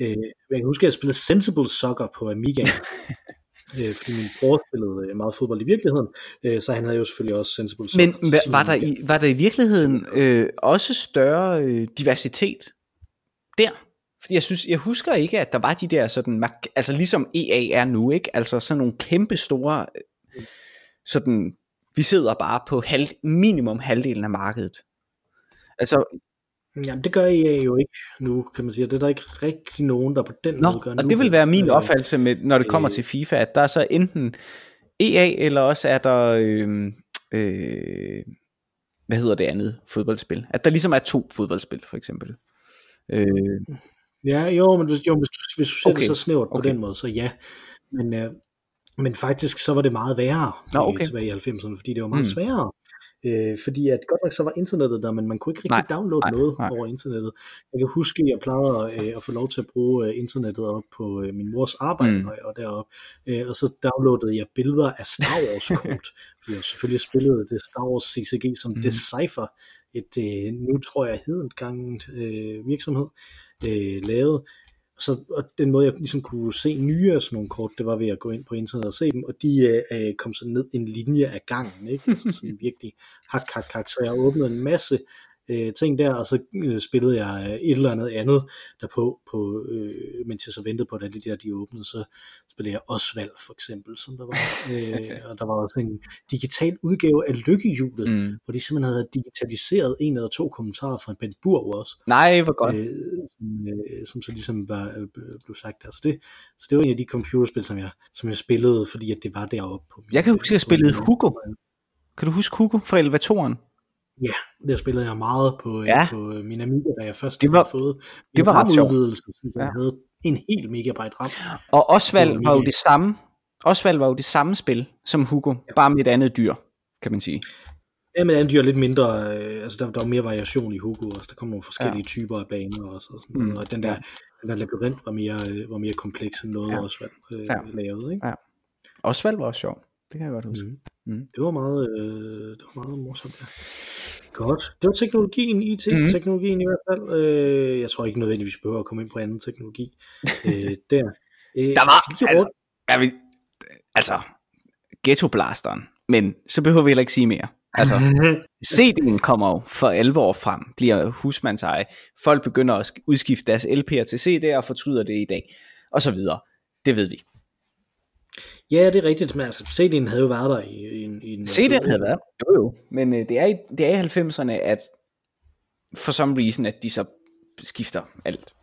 Øh, jeg kan huske, at jeg spillede Sensible Soccer på Amiga. øh, fordi min bror spillede øh, meget fodbold i virkeligheden, øh, så han havde jo selvfølgelig også Sensible Soccer. Men var, var, der i, var der i virkeligheden øh, også større øh, diversitet der? Fordi jeg synes, jeg husker ikke, at der var de der sådan, altså ligesom EA er nu, ikke? Altså sådan nogle kæmpe store, øh, sådan, vi sidder bare på halv, minimum halvdelen af markedet. Altså, Jamen det gør EA jo ikke nu, kan man sige. Det er der ikke rigtig nogen, der på den Nå, måde gør og nu. det vil være min opfattelse, med, når det kommer øh, til FIFA, at der er så enten EA, eller også er der, øh, øh, hvad hedder det andet fodboldspil? At der ligesom er to fodboldspil, for eksempel. Øh, Ja, jo, men hvis, jo, hvis, du, hvis du ser okay. det så snævert okay. på den måde, så ja. Men, øh, men faktisk så var det meget værre Nå, okay. tilbage i 90'erne, fordi det var meget mm. sværere. Øh, fordi at godt nok så var internettet der, men man kunne ikke rigtig nej, downloade nej, noget nej. over internettet. Jeg kan huske, at jeg plejede øh, at få lov til at bruge øh, internettet op på øh, min mors arbejde, mm. og deroppe, øh, og så downloadede jeg billeder af Star Wars kort, fordi jeg selvfølgelig spillede det Star Wars CCG som mm. Decipher, et øh, nu tror jeg hedendganget øh, virksomhed, øh, lavet. Så, og den måde, jeg ligesom kunne se nye af sådan nogle kort, det var ved at gå ind på internet og se dem, og de øh, kom så ned en linje af gangen, ikke? Altså sådan virkelig hak, hak, hak. Så jeg åbnede en masse øh, ting der, og så øh, spillede jeg øh, et eller andet andet derpå, på, øh, mens jeg så ventede på, at de der de åbnede, så spillede jeg Osvald for eksempel, som der var, øh, og der var også en digital udgave af Lykkehjulet, mm. hvor de simpelthen havde digitaliseret en eller to kommentarer fra en Ben Burg også. Nej, hvor godt. Øh, som, øh, som så ligesom var, øh, blev sagt der. Så det, så det var en af de computerspil, som jeg, som jeg spillede, fordi at det var deroppe. På jeg kan huske, at jeg spillede Hugo. Kan du huske Hugo fra Elevatoren? Ja, det spillede jeg meget på, øh, ja. på øh, min Amiga, da jeg først det var, havde fået det var ret sjovt. Så jeg ja. havde en hel megabyte RAM. Og Osvald var jo det samme. Osvald var jo det samme spil som Hugo, ja. bare med et andet dyr, kan man sige. Ja, men andet dyr lidt mindre, øh, altså der, der var mere variation i Hugo også, der kom nogle forskellige ja. typer af baner også, og sådan mm. og den der, den der labyrint var mere, øh, var mere kompleks end noget ja. Osvald øh, ja. lavede, ikke? Ja. Osvald var også sjov, det kan jeg godt huske. Mm. Mm. Det var meget, øh, det var meget morsomt, ja. Godt. Det var teknologien, IT-teknologien mm. i hvert fald. Øh, jeg tror ikke nødvendigvis behøver at komme ind på anden teknologi. øh, der. Øh, der var, altså, jeg vil, altså, Ghetto Blasteren, men så behøver vi heller ikke sige mere. Altså, CD'en kommer jo for alvor frem, bliver husmandseje. Folk begynder at udskifte deres LP'er til CD'er og fortryder det i dag, og så videre. Det ved vi. Ja, det er rigtigt, men altså, CD'en havde jo været der i, i, i en... CD'en havde været jo jo, men øh, det, er i, det er i 90'erne, at for some reason, at de så skifter alt.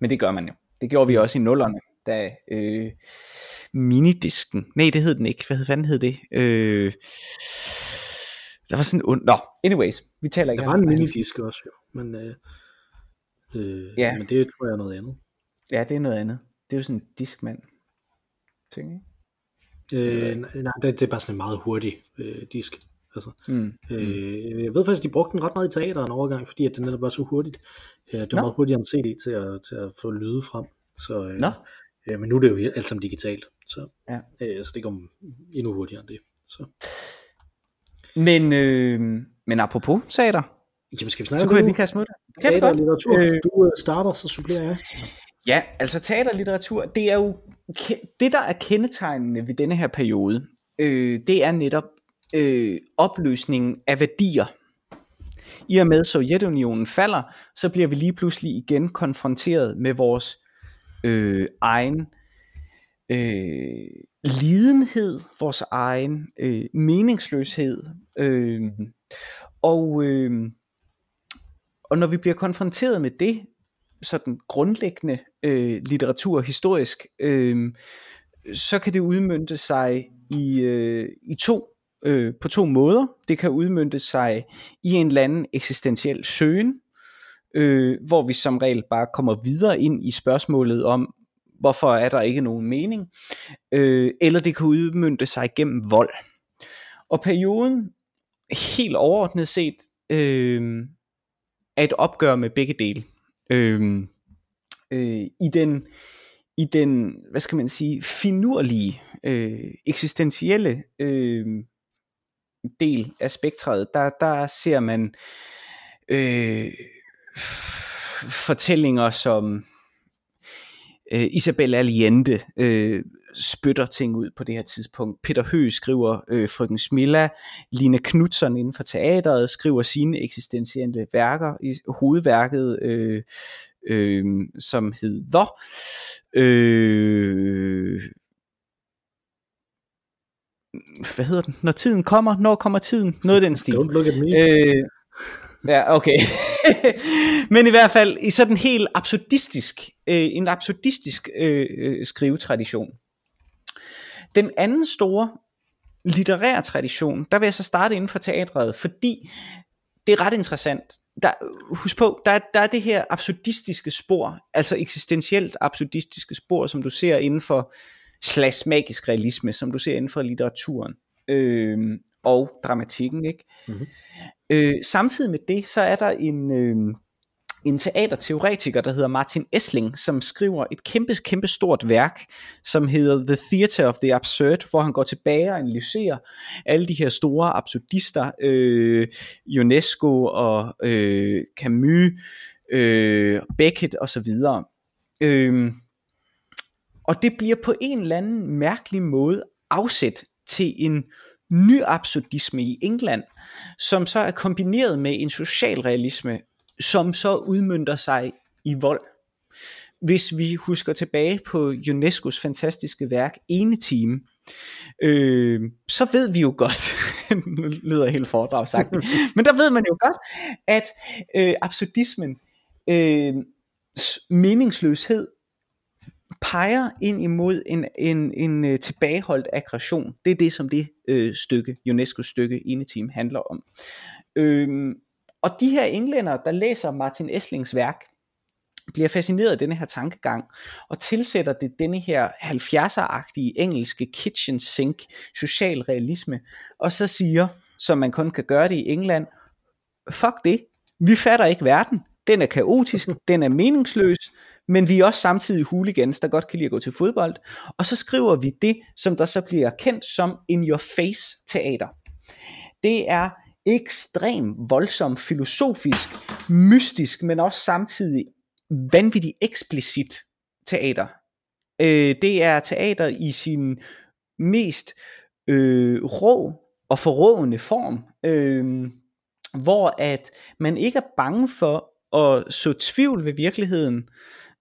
Men det gør man jo. Det gjorde vi også i nullerne, da øh, minidisken, nej det hed den ikke, hvad fanden hed det? Øh, der var sådan en und... Nå, anyways, vi taler ikke Der var en minidisk også jo, men, øh, øh, ja. men det tror jeg er noget andet. Ja, det er noget andet. Det er jo sådan en diskmand ting, ikke? Øh, nej, det, det er bare sådan en meget hurtig øh, disk. Altså, mm. øh, jeg ved faktisk, at de brugte den ret meget i teater en overgang, fordi at den netop var så hurtigt. Øh, det var Nå. meget hurtigere end CD til at, til at få lyde frem. Så, øh, Nå. Øh, men nu er det jo alt sammen digitalt. Så, ja. øh, så det går endnu hurtigere end det. Så. Men, øh, men apropos teater, Jamen, skal vi snakke så kunne jeg lige kaste mod dig. Teater og litteratur. Øh, du øh, starter, så supplerer jeg. Ja, altså teater og litteratur, det er jo det, der er kendetegnende ved denne her periode, øh, det er netop øh, opløsningen af værdier. I og med Sovjetunionen falder, så bliver vi lige pludselig igen konfronteret med vores øh, egen øh, lidenhed, vores egen øh, meningsløshed. Øh, og, øh, og når vi bliver konfronteret med det, sådan grundlæggende øh, litteratur historisk, øh, så kan det udmynde sig i, øh, i to øh, på to måder. Det kan udmynde sig i en eller anden eksistentiel søgen, øh, hvor vi som regel bare kommer videre ind i spørgsmålet om, hvorfor er der ikke nogen mening, øh, eller det kan udmynde sig gennem vold. Og perioden, helt overordnet set, øh, er et opgør med begge dele. Øh, øh, I den i den, hvad skal man sige, finurlige, øh, eksistentielle øh, del af spektret, der, der ser man øh, fortællinger som øh, Isabel Allende øh, spytter ting ud på det her tidspunkt. Peter Høgh skriver øh, Frøken Smilla, Line Knudsen inden for teateret skriver sine eksistentielle værker i hovedværket, øh, øh, som hedder øh, hvad hedder den? Når tiden kommer, når kommer tiden? Noget af den stil. Don't look at me. Øh, ja, okay. Men i hvert fald i sådan helt absurdistisk, øh, en absurdistisk øh, øh, skrivetradition. Den anden store litterære tradition, der vil jeg så starte inden for teatret, fordi det er ret interessant. Der, husk på, der, der er det her absurdistiske spor, altså eksistentielt absurdistiske spor, som du ser inden for slash magisk realisme, som du ser inden for litteraturen øh, og dramatikken. Ikke? Mm-hmm. Øh, samtidig med det, så er der en, øh, en teaterteoretiker, der hedder Martin Essling, som skriver et kæmpe, kæmpe stort værk, som hedder The Theater of the Absurd, hvor han går tilbage og analyserer alle de her store absurdister, øh, UNESCO og øh, Camus, øh, Beckett osv. Øh, og det bliver på en eller anden mærkelig måde afsæt til en ny absurdisme i England, som så er kombineret med en socialrealisme, som så udmyndter sig i vold. Hvis vi husker tilbage på UNESCO's fantastiske værk Ene Time, øh, så ved vi jo godt, nu lyder helt foredrag sagt, men der ved man jo godt, at øh, absurdismen, øh, meningsløshed, peger ind imod en, en, en uh, tilbageholdt aggression. Det er det, som det uh, stykke, UNESCO stykke, ene team handler om. Øhm, og de her englænder, der læser Martin Eslings værk, bliver fascineret af denne her tankegang, og tilsætter det denne her 70'er-agtige engelske kitchen sink social realisme, og så siger, som man kun kan gøre det i England, fuck det, vi fatter ikke verden, den er kaotisk, den er meningsløs, men vi er også samtidig hooligans, der godt kan lide at gå til fodbold. Og så skriver vi det, som der så bliver kendt som in your face teater. Det er ekstrem voldsom, filosofisk, mystisk, men også samtidig vanvittigt eksplicit teater. Øh, det er teater i sin mest øh, rå og forrådende form, øh, hvor at man ikke er bange for at så tvivl ved virkeligheden,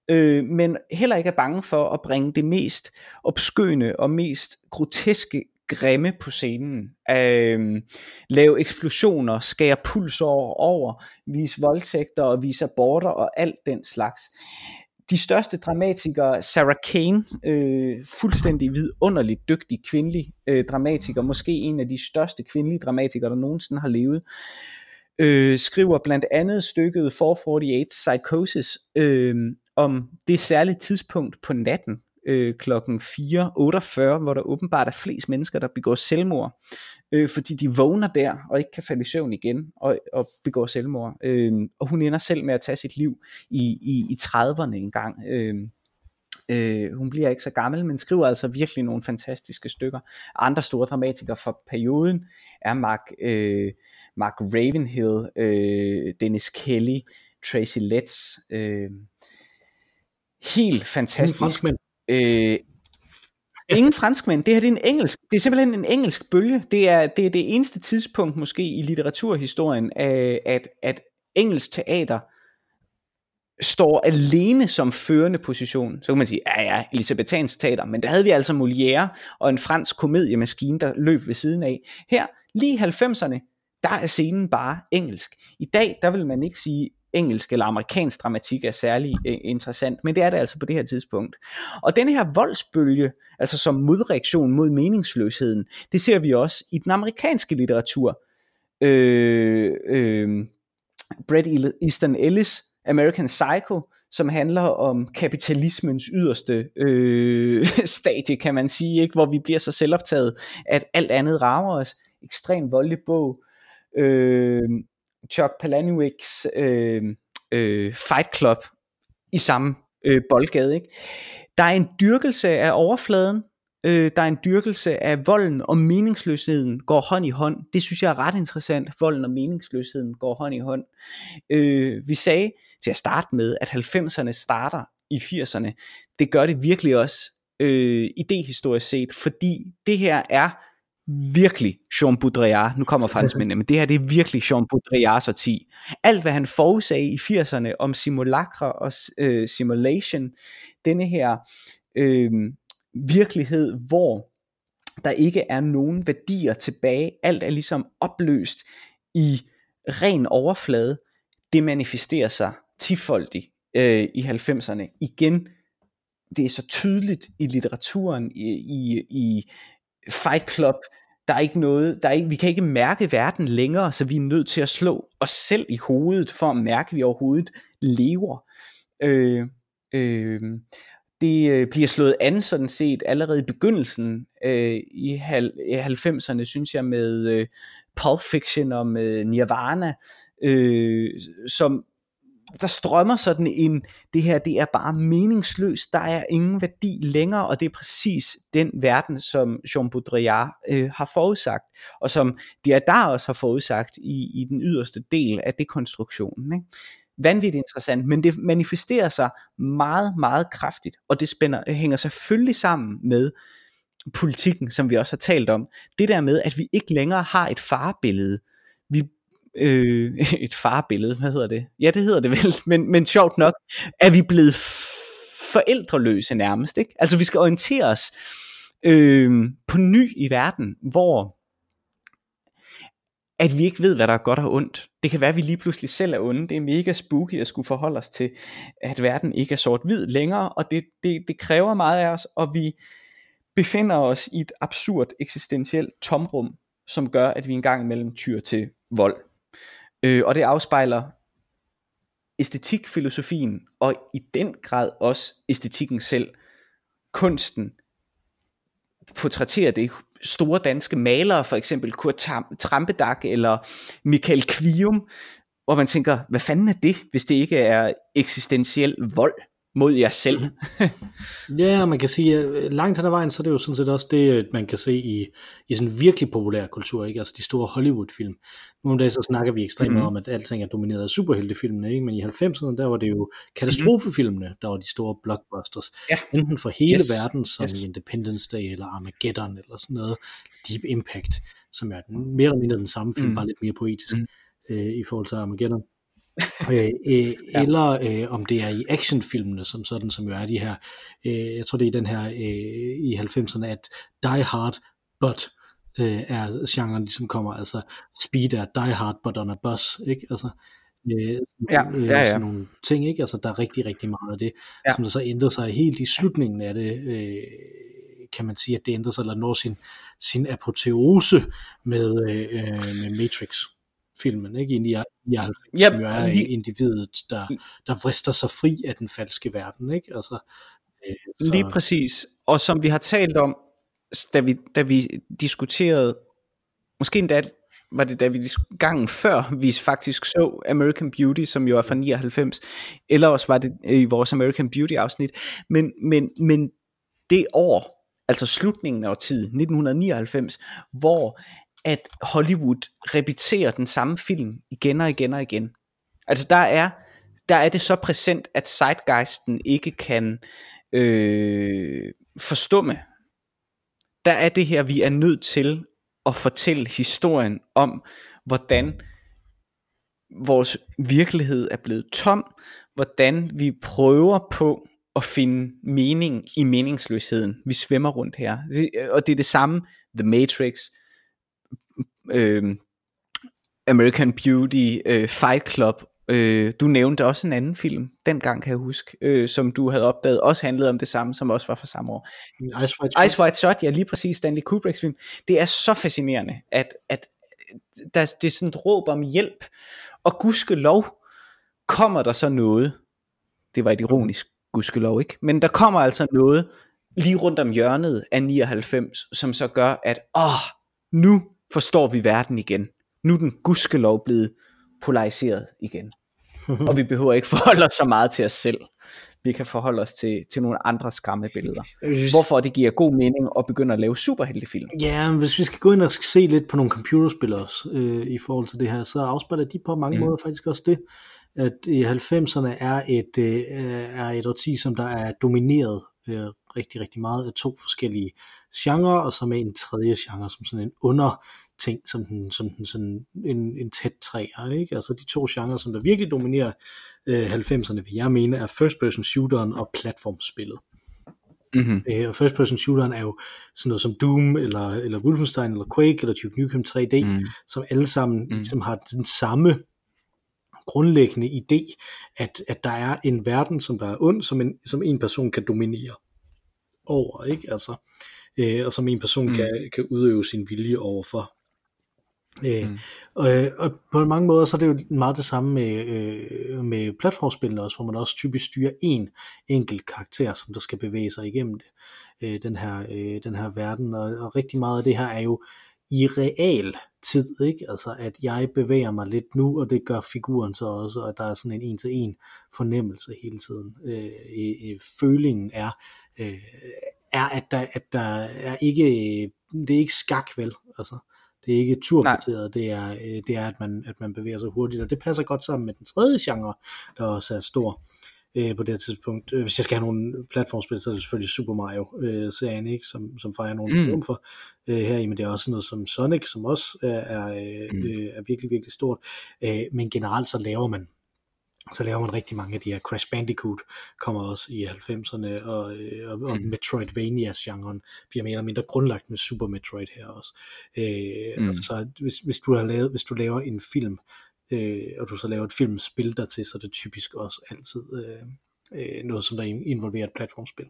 øh, men heller ikke er bange for at bringe det mest obskøne og mest groteske grimme på scenen. Øh, lave eksplosioner, skære puls over, over, vise voldtægter og vise aborter og alt den slags. De største dramatikere, Sarah Kane, øh, fuldstændig vidunderligt dygtig kvindelig øh, dramatiker, måske en af de største kvindelige dramatikere, der nogensinde har levet, øh, skriver blandt andet stykket 448 Psychosis, øh, om det særlige tidspunkt på natten, øh, klokken 4.48, hvor der åbenbart er flest mennesker, der begår selvmord, øh, fordi de vågner der og ikke kan falde i søvn igen og, og begår selvmord. Øh, og hun ender selv med at tage sit liv i, i, i 30'erne en gang. Øh, Øh, hun bliver ikke så gammel, men skriver altså virkelig nogle fantastiske stykker. Andre store dramatikere fra perioden er Mark, øh, Mark Ravenhill, øh, Dennis Kelly, Tracy Letts. Øh, helt fantastisk. Øh, Ingen franskmænd. Det her det er en engelsk. Det er simpelthen en engelsk bølge. Det er det, er det eneste tidspunkt måske i litteraturhistorien, at, at engelsk teater står alene som førende position. Så kan man sige, ja ja, Elisabethans teater, men der havde vi altså Molière og en fransk komediemaskine, der løb ved siden af. Her, lige i 90'erne, der er scenen bare engelsk. I dag, der vil man ikke sige, engelsk eller amerikansk dramatik er særlig øh, interessant, men det er det altså på det her tidspunkt. Og den her voldsbølge, altså som modreaktion mod meningsløsheden, det ser vi også i den amerikanske litteratur. Øh, øh, Bret Easton Ellis, American Psycho, som handler om kapitalismens yderste øh, stadie, kan man sige, ikke? hvor vi bliver så selvoptaget, at alt andet rammer os. Ekstrem voldelig bog. Øh, Chuck Palahniuk's øh, øh, Fight Club i samme øh, boldgade. Ikke? Der er en dyrkelse af overfladen, øh, der er en dyrkelse af volden og meningsløsheden går hånd i hånd. Det synes jeg er ret interessant. Volden og meningsløsheden går hånd i hånd. Øh, vi sagde til at starte med, at 90'erne starter i 80'erne. Det gør det virkelig også øh, idehistorisk set, fordi det her er virkelig Jean Baudrillard, nu kommer franskmændene, men det her det er virkelig Jean Baudrillards årti. Alt hvad han forudsagde i 80'erne om simulacra og øh, simulation, denne her øh, virkelighed, hvor der ikke er nogen værdier tilbage, alt er ligesom opløst i ren overflade, det manifesterer sig tifoldigt øh, i 90'erne. Igen, det er så tydeligt i litteraturen, i, i, i Fight Club, der er ikke noget, der er ikke, vi kan ikke mærke verden længere, så vi er nødt til at slå os selv i hovedet, for at mærke, at vi overhovedet lever. Øh, øh, det øh, bliver slået an sådan set allerede i begyndelsen øh, i 90'erne, synes jeg, med øh, Pulp Fiction og med Nirvana, øh, som der strømmer sådan en, det her det er bare meningsløst, der er ingen værdi længere, og det er præcis den verden, som Jean Baudrillard øh, har forudsagt, og som Derrida også har forudsagt i, i den yderste del af dekonstruktionen. Ikke? Vanvittigt interessant, men det manifesterer sig meget, meget kraftigt, og det spænder, hænger selvfølgelig sammen med politikken, som vi også har talt om. Det der med, at vi ikke længere har et farbillede. Øh, et farbillede, hvad hedder det? Ja, det hedder det vel, men, men sjovt nok, er vi blevet forældreløse nærmest, ikke? Altså vi skal orientere os øh, på ny i verden, hvor at vi ikke ved, hvad der er godt og ondt. Det kan være, at vi lige pludselig selv er onde. Det er mega spooky at skulle forholde os til, at verden ikke er sort-hvid længere, og det, det, det kræver meget af os, og vi befinder os i et absurd eksistentielt tomrum, som gør, at vi engang imellem tyr til vold. Øh, og det afspejler æstetikfilosofien, og i den grad også æstetikken selv. Kunsten portrætterer det store danske malere, for eksempel Kurt Trampedak eller Michael Kvium, hvor man tænker, hvad fanden er det, hvis det ikke er eksistentiel vold? Mod jer selv. ja, man kan sige, at langt hen ad vejen, så er det jo sådan set også det, man kan se i, i sådan virkelig populær kultur, ikke? altså de store Hollywood-film. Nu om dagen så snakker vi ekstremt mm-hmm. om, at alting er domineret af superheltefilmene, ikke? men i 90'erne, der var det jo katastrofefilmene, der var de store blockbusters. Ja. Enten for hele yes. verden, som yes. Independence Day eller Armageddon eller sådan noget, Deep Impact, som er den, mere eller mindre den samme film, mm. bare lidt mere poetisk mm. øh, i forhold til Armageddon øh, øh, ja. eller øh, om det er i actionfilmene, som sådan, som jo er de her, øh, jeg tror det er den her øh, i 90'erne, at Die Hard, but øh, er genren ligesom kommer, altså Speed er Die Hard, but on a bus, ikke? Altså, øh, ja, øh, ja, ja. sådan nogle ting, ikke? Altså der er rigtig, rigtig meget af det, ja. som der så ændrer sig helt i slutningen af det, øh, kan man sige, at det ændrer sig, eller når sin, sin apoteose med, øh, med Matrix filmen, ikke? I 99, yep. som jo er lige, individet, der, der vrister sig fri af den falske verden, ikke? Altså, øh, så... Lige præcis. Og som vi har talt om, da vi, da vi diskuterede, måske endda var det da vi gangen før vi faktisk så American Beauty, som jo er fra 99, eller også var det i vores American Beauty afsnit, men, men, men det år, altså slutningen af årtiet, 1999, hvor at Hollywood repeterer den samme film igen og igen og igen. Altså der er, der er det så præsent, at zeitgeisten ikke kan øh, forstumme. Der er det her, vi er nødt til at fortælle historien om, hvordan vores virkelighed er blevet tom, hvordan vi prøver på at finde mening i meningsløsheden. Vi svømmer rundt her. Og det er det samme, The Matrix, øh, American Beauty, øh, Fight Club. Øh, du nævnte også en anden film, dengang kan jeg huske, øh, som du havde opdaget, også handlede om det samme, som også var fra samme år. Ice White Shot. Ice White Shot, ja lige præcis, Stanley Kubricks film. Det er så fascinerende, at, at der, det er sådan et råb om hjælp, og gudskelov kommer der så noget, det var et ironisk gudskelov ikke, men der kommer altså noget lige rundt om hjørnet af 99, som så gør, at åh, nu forstår vi verden igen. Nu er den gudskelov blevet polariseret igen. og vi behøver ikke forholde os så meget til os selv. Vi kan forholde os til, til nogle andre skræmmebilleder. Hvorfor det giver god mening at begynde at lave superheltefilm. Ja, hvis vi skal gå ind og se lidt på nogle computerspil også, øh, i forhold til det her, så afspejler de på mange mm. måder faktisk også det, at i 90'erne er et, øh, er et årti, som der er domineret øh, rigtig, rigtig meget af to forskellige genrer, og som er en tredje genre, som sådan en under ting, som, den, som den, sådan en, en tæt træer, ikke? Altså de to genrer, som der virkelig dominerer øh, 90'erne, vil jeg mene, er first person shooteren og platformspillet. Mm-hmm. Øh, og first person shooteren er jo sådan noget som Doom, eller, eller Wolfenstein, eller Quake, eller Duke Nukem 3D, mm. som alle sammen mm. ligesom har den samme grundlæggende idé, at, at der er en verden, som der er ond, som en, som en person kan dominere over, ikke? Altså, øh, og som en person mm. kan, kan udøve sin vilje overfor. Øh, mm. og, og på mange måder så er det jo meget det samme med, øh, med platformspillene også, hvor man også typisk styrer en enkelt karakter, som der skal bevæge sig igennem det, øh, den, her, øh, den her verden, og, og rigtig meget af det her er jo i real tid, ikke? Altså at jeg bevæger mig lidt nu, og det gør figuren så også, og der er sådan en en-til-en fornemmelse hele tiden. Øh, i, i, følingen er, øh, er at, der, at der er ikke, det er ikke skak vel, altså det er ikke turbaseret, det er, øh, det er at, man, at man bevæger sig hurtigt, og det passer godt sammen med den tredje genre, der også er stor øh, på det tidspunkt. Øh, hvis jeg skal have nogle platformspil, så er det selvfølgelig Super Mario-serien, ikke? Som, som fejrer nogle mm. for øh, her i, men det er også noget som Sonic, som også er, er, mm. øh, er virkelig, virkelig stort. Øh, men generelt så laver man så laver man rigtig mange af de her Crash Bandicoot kommer også i 90'erne og, øh, og, og mm. Metroidvanias genren bliver mere eller mindre grundlagt med Super Metroid her også. Øh, mm. altså, så hvis, hvis du har lavet hvis du laver en film øh, og du så laver et filmspil der til, så er det typisk også altid øh, øh, noget, som der involverer et platformspil.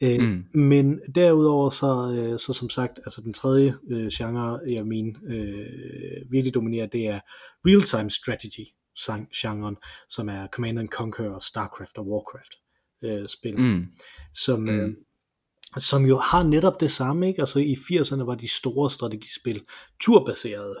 Øh, mm. Men derudover så, øh, så som sagt, altså den tredje øh, genre, jeg mener øh, virkelig dominerer, det er real-time strategy genren, som er Command and Conquer, Starcraft og Warcraft øh, spil, mm. som, mm. Øh, som jo har netop det samme, ikke? Altså i 80'erne var de store strategispil turbaserede,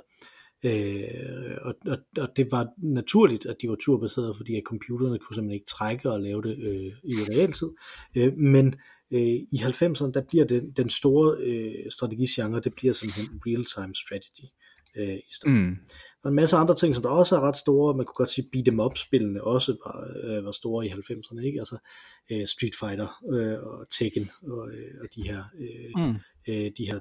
Øh, og, og, og det var naturligt, at de var turbaserede, fordi at computerne kunne simpelthen ikke trække og lave det øh, i realtid. Øh, men øh, i 90'erne, der bliver det, den store øh, strategigenre, det bliver simpelthen real-time strategy øh, i stedet. Mm. Der er en masse andre ting, som der også er ret store. Man kunne godt sige, beat em up spillene også var, øh, var store i 90'erne, ikke? Altså øh, Street Fighter øh, og Tekken og, øh, og de her øh, mm øh, de, her,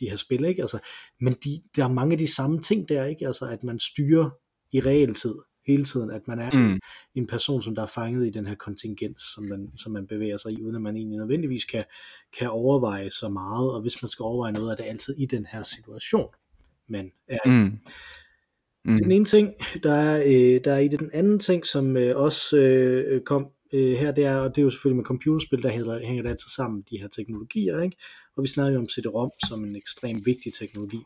de her spil, ikke? Altså, men de, der er mange af de samme ting der, ikke? Altså, at man styrer i realtid hele tiden, at man er mm. en, en person, som der er fanget i den her kontingens, som man, som man bevæger sig i, uden at man egentlig nødvendigvis kan, kan overveje så meget, og hvis man skal overveje noget, er det altid i den her situation, man er mm. Mm. Den ene ting, der er, øh, der er i det den anden ting, som øh, også øh, kom øh, her, det er, og det er jo selvfølgelig med computerspil, der hænger, hænger det altid sammen, de her teknologier, ikke? og vi snakker om CD-ROM som en ekstremt vigtig teknologi.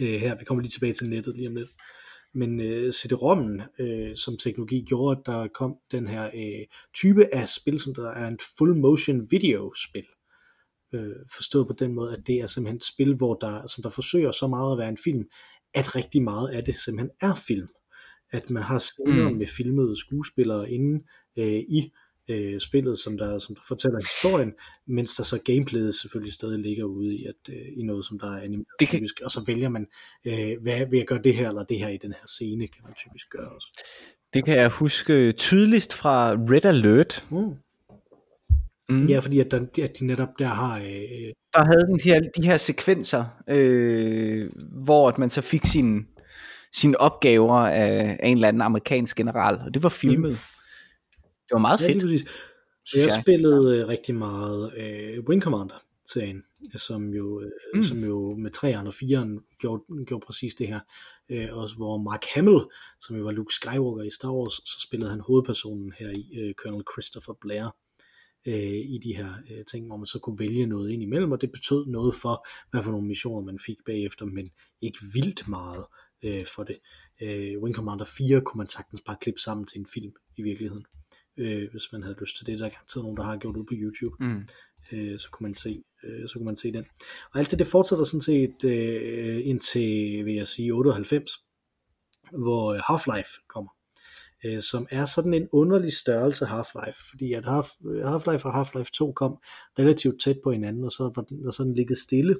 Øh, her, vi kommer lige tilbage til nettet lige om lidt. Men øh, CD-ROM'en øh, som teknologi gjorde, at der kom den her øh, type af spil, som der er en full motion video spil. Øh, forstået på den måde, at det er simpelthen et spil, hvor der, som der forsøger så meget at være en film, at rigtig meget af det simpelthen er film. At man har scener mm. med filmede skuespillere inde øh, i øh, spillet, som der, som der fortæller historien, mens der så gameplayet selvfølgelig stadig ligger ude i, at, øh, i noget, som der er animeret det kan... typisk, og så vælger man, øh, hvad vil jeg gøre det her eller det her i den her scene, kan man typisk gøre også. Det kan jeg huske tydeligst fra Red Alert. Mm. Mm. Ja, fordi at, der, at de netop der har... Øh... Der havde den de her, de her sekvenser, øh, hvor at man så fik sine, sine opgaver af, af en eller anden amerikansk general, og det var filmet. Mm. Det var meget fedt. Ja, jeg, jeg spillede øh, rigtig meget øh, Wing Commander serien, som jo, øh, mm. som jo med 3'eren og 4'eren gjorde, gjorde præcis det her. Øh, også hvor Mark Hamill, som jo var Luke Skywalker i Star Wars, så spillede han hovedpersonen her i øh, Colonel Christopher Blair øh, i de her øh, ting, hvor man så kunne vælge noget ind imellem, og det betød noget for, hvad for nogle missioner man fik bagefter, men ikke vildt meget øh, for det. Øh, Wing Commander 4 kunne man sagtens bare klippe sammen til en film i virkeligheden, øh, hvis man havde lyst til det. Der er garanteret nogen, der har gjort det på YouTube. Mm. Øh, så kunne man se øh, så kunne man se den. Og alt det, det fortsætter sådan set øh, indtil, vil jeg sige, 98, hvor Half-Life kommer øh, som er sådan en underlig størrelse Half-Life, fordi at Half, Half-Life og Half-Life 2 kom relativt tæt på hinanden, og så var den sådan ligget stille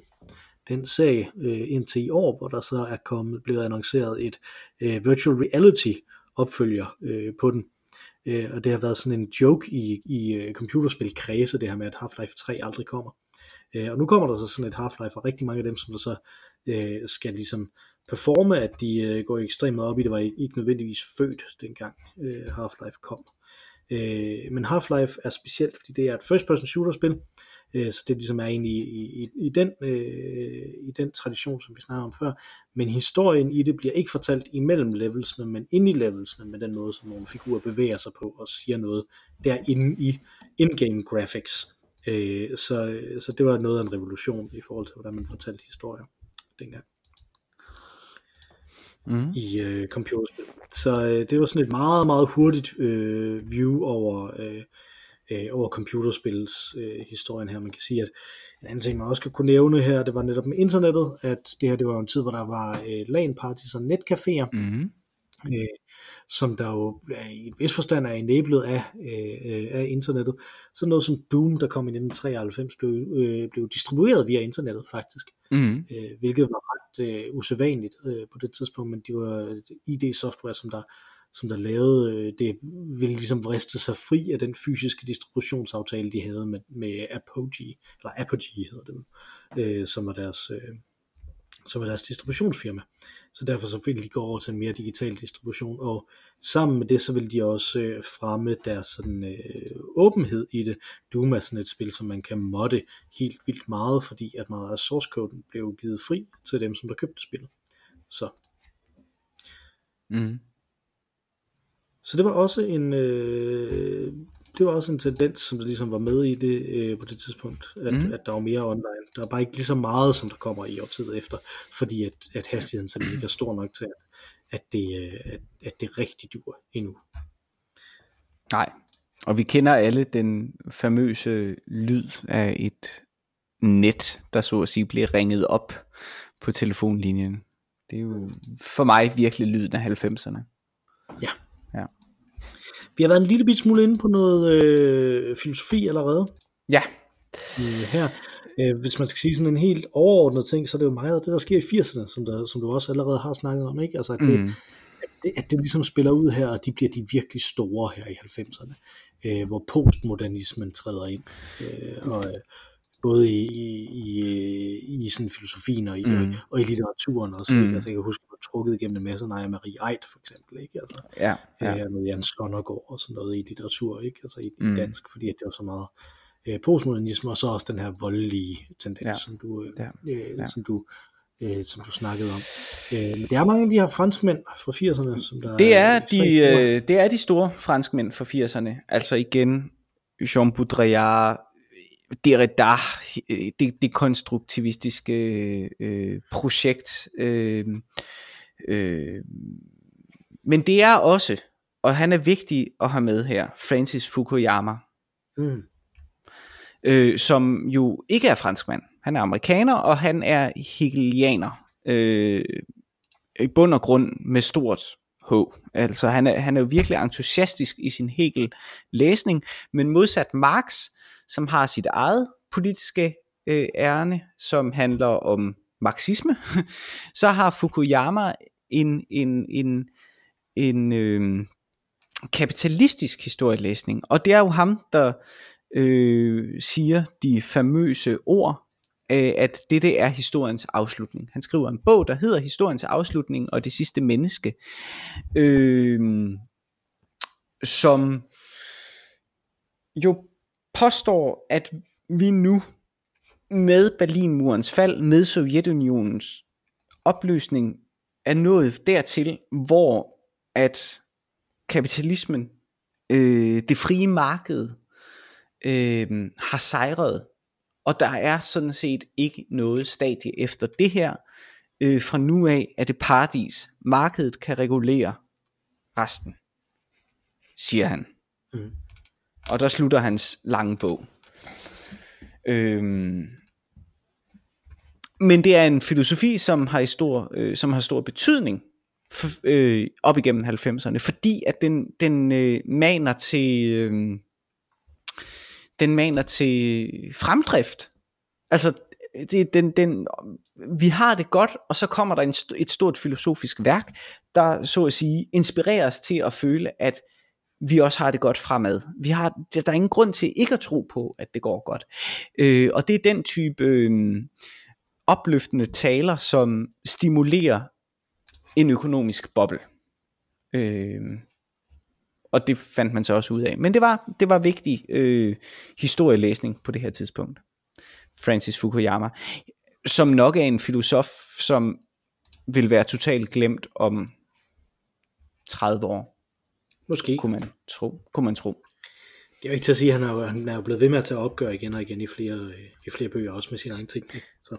den sag øh, indtil i år, hvor der så er kommet, blevet annonceret et øh, virtual reality opfølger øh, på den. Øh, og det har været sådan en joke i, i øh, uh, computerspil kredse, det her med, at Half-Life 3 aldrig kommer. Øh, og nu kommer der så sådan et Half-Life, og rigtig mange af dem, som der så øh, skal ligesom performe, at de øh, går ekstremt op i det, var ikke nødvendigvis født dengang øh, Half-Life kom. Øh, men Half-Life er specielt, fordi det er et first-person shooter-spil, øh, så det ligesom er egentlig i, i, i, den, øh, i den tradition, som vi snakkede om før, men historien i det bliver ikke fortalt imellem levelsene, men ind i levelsene, med den måde, som nogle figurer bevæger sig på og siger noget derinde i in-game graphics. Øh, så, så det var noget af en revolution i forhold til, hvordan man fortalte historier dengang mm. i øh, computerspil. Så øh, det var sådan et meget, meget hurtigt øh, view over, øh, øh, over computerspils øh, historien her. Man kan sige, at en anden ting, man også kan kunne nævne her, det var netop med internettet, at det her det var en tid, hvor der var øh, LAN-parties og netcaféer. Mm. Øh, som der jo i en vis forstand er enabled af, øh, af internettet. Så noget som Doom, der kom i 1993, blev, øh, blev distribueret via internettet faktisk, mm. øh, hvilket var ret øh, usædvanligt øh, på det tidspunkt, men det var ID-software, som der som der lavede øh, det, ville ligesom vriste sig fri af den fysiske distributionsaftale, de havde med, med Apogee, eller Apogee hedder det, øh, som var deres, øh, som var deres distributionsfirma. Så derfor så ville de gå over til en mere digital distribution, og sammen med det, så vil de også øh, fremme deres sådan, øh, åbenhed i det. Doom er sådan et spil, som man kan modde helt vildt meget, fordi at meget af source code blev givet fri til dem, som der købte spillet. Så. Mm. Så det var også en øh, det var også en tendens, som der ligesom var med i det øh, på det tidspunkt, at, mm. at der var mere online. Der er bare ikke lige så meget, som der kommer i årtiet efter, fordi at, at hastigheden simpelthen ikke er stor nok til, at, at, det, øh, at, at det rigtig dur endnu. Nej, og vi kender alle den famøse lyd af et net, der så at sige bliver ringet op på telefonlinjen. Det er jo for mig virkelig lyden af 90'erne. Ja. Vi har været en lille bit smule inde på noget øh, filosofi allerede. Ja. Øh, her. Øh, hvis man skal sige sådan en helt overordnet ting, så er det jo meget af det, der sker i 80'erne, som, der, som du også allerede har snakket om. Ikke? Altså, at, det, mm. at, det, at det ligesom spiller ud her, og de bliver de virkelig store her i 90'erne, øh, hvor postmodernismen træder ind. Øh, og, øh, både i, i, i, i sådan filosofien og i, mm. og i litteraturen også. Mm. Altså, jeg kan huske, at jeg trukket igennem en masse Naja Marie Eit for eksempel, ikke? Altså, ja, ja. Øh, noget Jan Sonnergaard og sådan noget i litteratur, ikke? Altså i, mm. i dansk, fordi det var så meget øh, postmodernisme, og så også den her voldelige tendens, ja. som du, øh, ja. Øh, ja. som du øh, som du snakkede om. Øh, men det er mange af de her franskmænd fra 80'erne, som der det er, de, øh, det er de store franskmænd fra 80'erne. Altså igen, Jean Baudrillard, Derrida, det, det konstruktivistiske øh, projekt. Øh, øh, men det er også, og han er vigtig at have med her, Francis Fukuyama. Mm. øh, som jo ikke er franskmand. Han er amerikaner, og han er hegelianer. Øh, I bund og grund med stort H. Altså han er, han er jo virkelig entusiastisk i sin Hegel-læsning, men modsat Marx, som har sit eget politiske øh, ærne, som handler om marxisme, så har Fukuyama en, en, en, en øh, kapitalistisk historielæsning. Og det er jo ham, der øh, siger de famøse ord, øh, at det, det er historiens afslutning. Han skriver en bog, der hedder Historiens afslutning og det sidste menneske, øh, som jo påstår, at vi nu med Berlinmurens fald, med Sovjetunionens opløsning, er nået dertil, hvor at kapitalismen, øh, det frie marked, øh, har sejret, og der er sådan set ikke noget stadie efter det her. Øh, fra nu af er det paradis. Markedet kan regulere resten, siger han. Mm. Og der slutter hans lange bog. Øhm, men det er en filosofi, som har stor, øh, som har stor betydning for, øh, op igennem 90'erne, fordi at den, den øh, maner til øh, den maner til fremdrift. Altså det, den, den, vi har det godt, og så kommer der en, et stort filosofisk værk, der så at sige inspirerer os til at føle, at vi også har det godt fremad. Vi har, der er ingen grund til ikke at tro på, at det går godt. Øh, og det er den type øh, opløftende taler, som stimulerer en økonomisk boble. Øh, og det fandt man så også ud af. Men det var, det var vigtig øh, historielæsning på det her tidspunkt. Francis Fukuyama, som nok er en filosof, som vil være totalt glemt om 30 år. Måske. Kunne man tro. Kunne man tro. Det er jo ikke til at sige, at han er, han er jo blevet ved med at tage opgør igen og igen i flere, i flere bøger, også med sin egen ting. Så.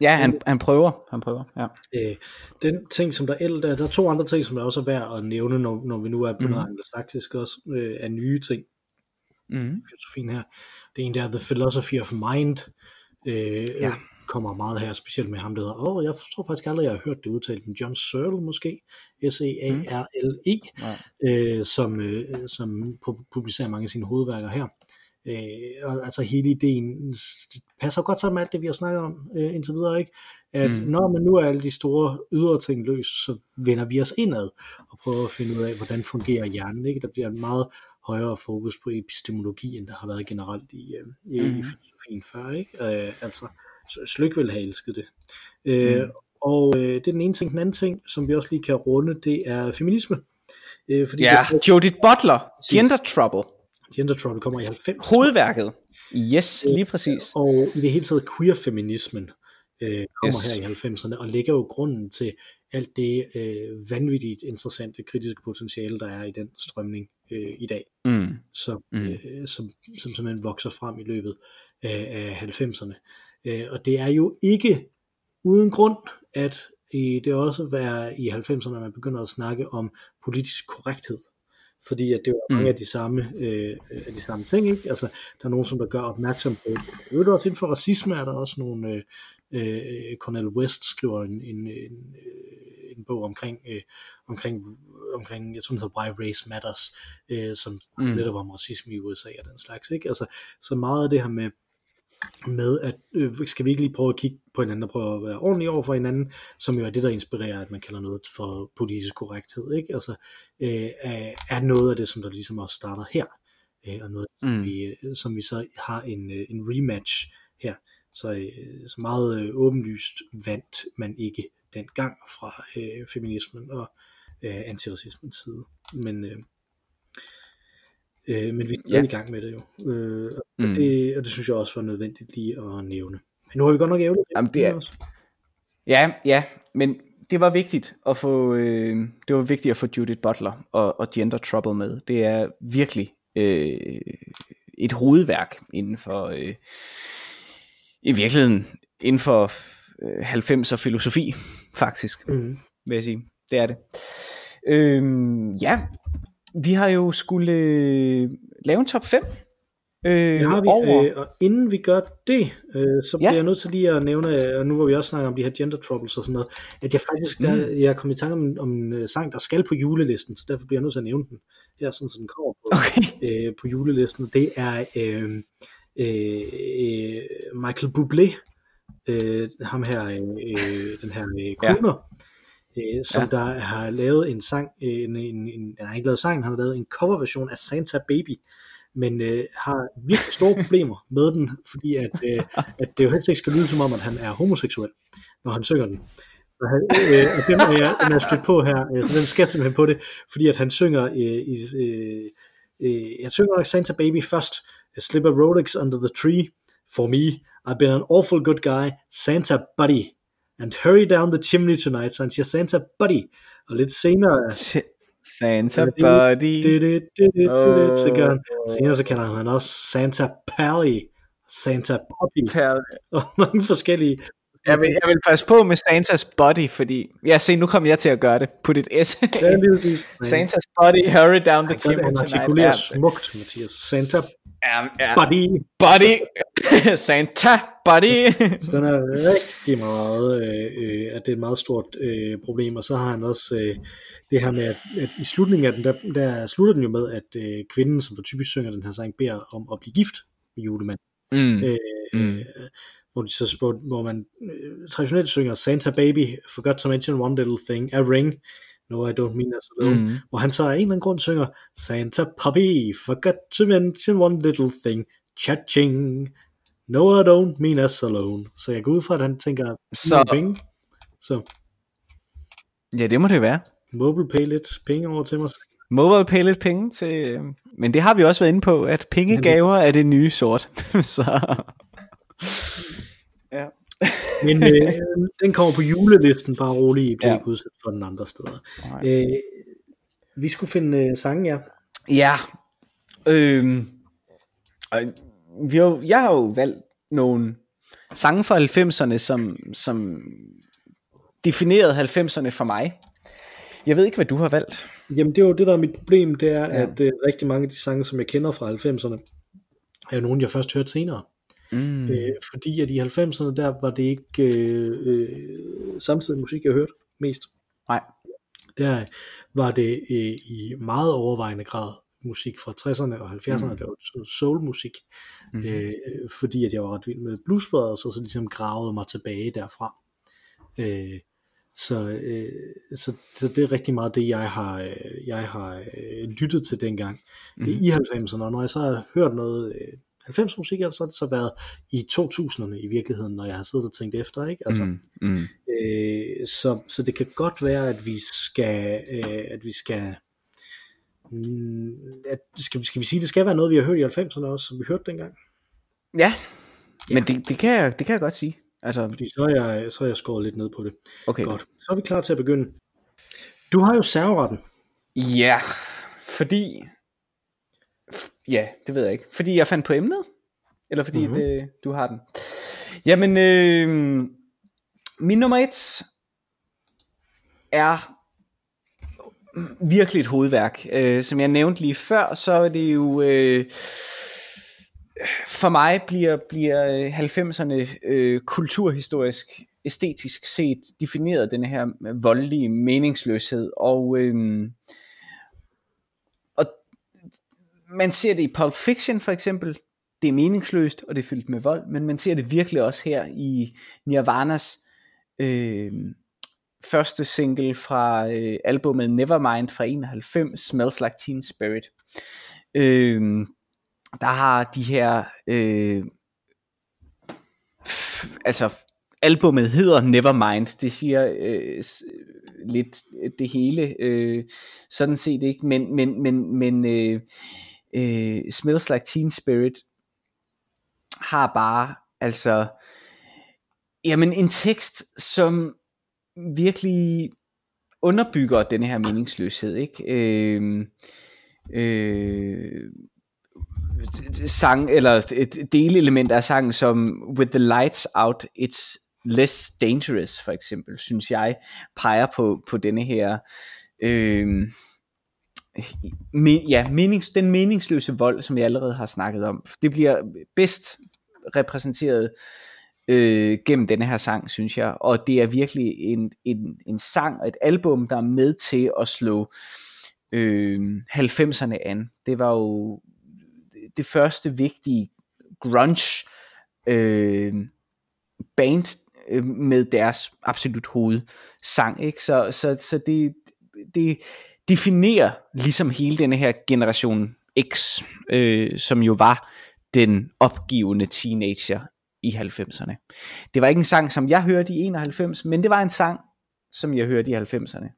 Ja, han, han prøver. Han prøver ja. øh, den ting, som der, er, der er to andre ting, som der også er værd at nævne, når, når vi nu er på mm-hmm. noget anglosaksisk også, øh, er nye ting. Mm-hmm. Filosofien her. Det ene der er The Philosophy of Mind. Øh, ja kommer meget her, specielt med ham, der hedder, åh, oh, jeg tror faktisk aldrig, jeg har hørt det udtalt, men John Searle måske, S-E-A-R-L-E, mm. øh, som, øh, som publicerer mange af sine hovedværker her. Øh, og altså hele ideen passer godt sammen med alt det, vi har snakket om øh, indtil videre, ikke? At mm. når man nu er alle de store ydre ting løst, så vender vi os indad og prøver at finde ud af, hvordan fungerer hjernen, ikke? Der bliver en meget højere fokus på epistemologi, end der har været generelt i, øh, i, mm. i filosofien før, ikke? Øh, altså, Slyk ville have elsket det. Øh, mm. Og øh, det er den ene ting. Den anden ting, som vi også lige kan runde, det er feminisme. Øh, fordi ja, det, Judith Butler, Gender Trouble. Gender Trouble kommer i 90. Hovedværket. Yes, lige præcis. Og i det hele taget queer-feminismen øh, kommer yes. her i 90'erne, og lægger jo grunden til alt det øh, vanvittigt interessante kritiske potentiale, der er i den strømning øh, i dag, mm. Som, mm. Øh, som, som simpelthen vokser frem i løbet af, af 90'erne. Øh, og det er jo ikke uden grund, at i, det også var i 90'erne, man begynder at snakke om politisk korrekthed. Fordi at det var mange mm. af de samme, øh, af de samme ting. Ikke? Altså, der er nogen, som der gør opmærksom på. Det også inden for racisme er der også nogle, øh, øh, Cornel West skriver en, en, en, en bog omkring, øh, omkring, omkring, jeg tror den hedder Why Race Matters, øh, som mm. netop om racisme i USA og den slags. Ikke? Altså, så meget af det her med, med, at øh, skal vi ikke lige prøve at kigge på hinanden og prøve at være ordentlige over for hinanden, som jo er det, der inspirerer, at man kalder noget for politisk korrekthed. Ikke? Altså, øh, er noget af det, som der ligesom også starter her, øh, og noget, mm. som, vi, øh, som vi så har en, øh, en rematch her. Så, øh, så meget øh, åbenlyst vandt man ikke dengang fra øh, feminismen og øh, antiracismens side. Men øh, Øh, men vi er ja. i gang med det jo. Øh, og, mm. det, og det synes jeg også var nødvendigt lige at nævne. Men nu har vi godt nok ævlet Jamen, det er... også. Ja, ja, men det var vigtigt at få øh, det var vigtigt at få Judith Butler og, og Gender Trouble med. Det er virkelig øh, et hovedværk inden for øh, i virkeligheden inden for øh, 90'er filosofi faktisk, mm. vil jeg sige. Det er det. Øh, ja, vi har jo skulle øh, lave en top 5 øh, det har vi, over... øh, og inden vi gør det, øh, så bliver ja. jeg nødt til lige at nævne, og nu hvor vi også snakker om de her gender troubles og sådan noget, at jeg faktisk, der, mm. jeg er kommet i tanke om, om en uh, sang, der skal på julelisten, så derfor bliver jeg nødt til at nævne den. Her sådan, så den kommer på, okay. øh, på julelisten. Det er øh, øh, Michael Bublé, øh, ham her, øh, den her øh, kroner, ja. Øh, som ja. der har lavet en sang, en, en, en, han har ikke lavet sang, han har lavet en coverversion af Santa Baby, men øh, har virkelig store problemer med den, fordi at, øh, at det jo helst ikke skal lyde som om, at han er homoseksuel, når han synger den. Og, han, øh, og den er jeg, den er stødt på her, øh, så den skal simpelthen på det, fordi at han synger øh, i, øh, øh, jeg synger Santa Baby først, slip a Rolex under the tree, for me, I've been an awful good guy, Santa buddy, and hurry down the chimney tonight, siger Santa buddy, og lidt senere, Santa Buddy. Så gør han, senere så kalder han også Santa Pally, Santa Pally. og mange forskellige. Jeg vil, jeg vil passe på med Santas body, fordi, ja se, nu kommer jeg til at gøre det. Put et S. Santas body, hurry down the chimney tonight. Han artikulerer smukt, Mathias. Santa ja, ja. body. Body. Santa body. så den er rigtig meget, øh, øh, at det er et meget stort øh, problem, og så har han også øh, det her med, at, at i slutningen af den, der, der slutter den jo med, at øh, kvinden, som for typisk synger den her sang, beder om at blive gift med julemanden. Mm. Øh, mm. Hvor, de så, hvor, hvor man øh, traditionelt synger Santa Baby, forgot to mention one little thing, a ring, no I don't mean as alone, mm. hvor han så af en eller anden grund synger Santa Puppy, forgot to mention one little thing, cha-ching, no I don't mean as alone. Så jeg går ud fra, at han tænker, så... penge. Så. Ja, det må det være. Mobile pay lidt penge over til mig. Mobile pay lidt penge til... Øh, men det har vi også været inde på, at pengegaver er det nye sort. så... Ja. Men øh, den kommer på julelisten, bare rolig, I bliver ja. ikke udsat for den andre steder. Øh, vi skulle finde øh, sange, ja. Ja. Øh, vi har, jeg har jo valgt nogle sange fra 90'erne, som, som definerede 90'erne for mig. Jeg ved ikke, hvad du har valgt. Jamen det er jo det, der er mit problem, det er, ja. at uh, rigtig mange af de sange, som jeg kender fra 90'erne, er jo nogle, jeg først hørte senere. Mm. Øh, fordi at i 90'erne, der var det ikke øh, øh, samtidig musik, jeg hørte mest. Nej. Der var det øh, i meget overvejende grad musik fra 60'erne og 70'erne, mm. der var soulmusik, mm. øh, fordi at jeg var ret vild med Blues Brothers, og så ligesom gravede mig tilbage derfra. Øh, så, øh, så, så det er rigtig meget det, jeg har, øh, jeg har øh, lyttet til dengang mm. i 90'erne. Og når jeg så har hørt noget øh, 90 musik, så har det så været i 2000'erne i virkeligheden, når jeg har siddet og tænkt efter. Ikke? Altså, mm. Mm. Øh, så, så det kan godt være, at vi skal, øh, at vi skal at, skal, skal vi sige, det skal være noget, vi har hørt i 90'erne også, som vi hørte dengang? Ja, men det, det, kan jeg, det kan jeg godt sige. Altså, fordi så er, jeg, så er jeg skåret lidt ned på det. Okay. Godt. Så er vi klar til at begynde. Du har jo serveretten. Ja, fordi... Ja, det ved jeg ikke. Fordi jeg fandt på emnet? Eller fordi mm-hmm. det, du har den? Jamen, øh, min nummer et er virkelig et hovedværk. Øh, som jeg nævnte lige før, så er det jo... Øh, for mig bliver, bliver øh, 90'erne øh, kulturhistorisk, æstetisk set defineret den her voldelige meningsløshed. Og, øh, og man ser det i Pulp Fiction for eksempel. Det er meningsløst, og det er fyldt med vold, men man ser det virkelig også her i Nirvanas øh, første single fra øh, albumet Nevermind fra 91, Smells Like Teen Spirit. Øh, der har de her, øh, altså albummet hedder Nevermind, det siger øh, lidt det hele, øh, sådan set ikke, men, men, men, men øh, øh, Smells Like Teen Spirit har bare, altså, jamen en tekst, som virkelig underbygger den her meningsløshed, ikke? Øh, øh, sang, eller et delelement af sangen, som With the Lights Out, It's Less Dangerous, for eksempel, synes jeg, peger på, på denne her, øh, ja, menings, den meningsløse vold, som jeg allerede har snakket om. Det bliver bedst repræsenteret øh, Øh, gennem denne her sang, synes jeg. Og det er virkelig en, en, en sang og et album, der er med til at slå øh, 90'erne an. Det var jo det første vigtige grunge øh, band øh, med deres absolut hovedsang. Ikke? Så, så, så det, det definerer ligesom hele denne her generation X, øh, som jo var den opgivende teenager i 90'erne. Det var ikke en sang, som jeg hørte i 91, men det var en sang, som jeg hørte i 90'erne.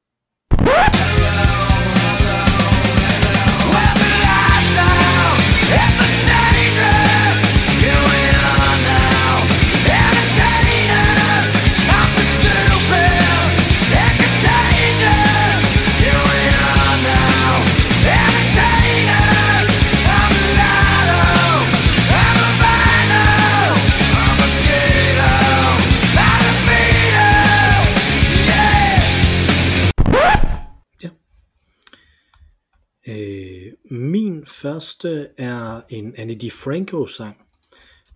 Første er en Annie DiFranco sang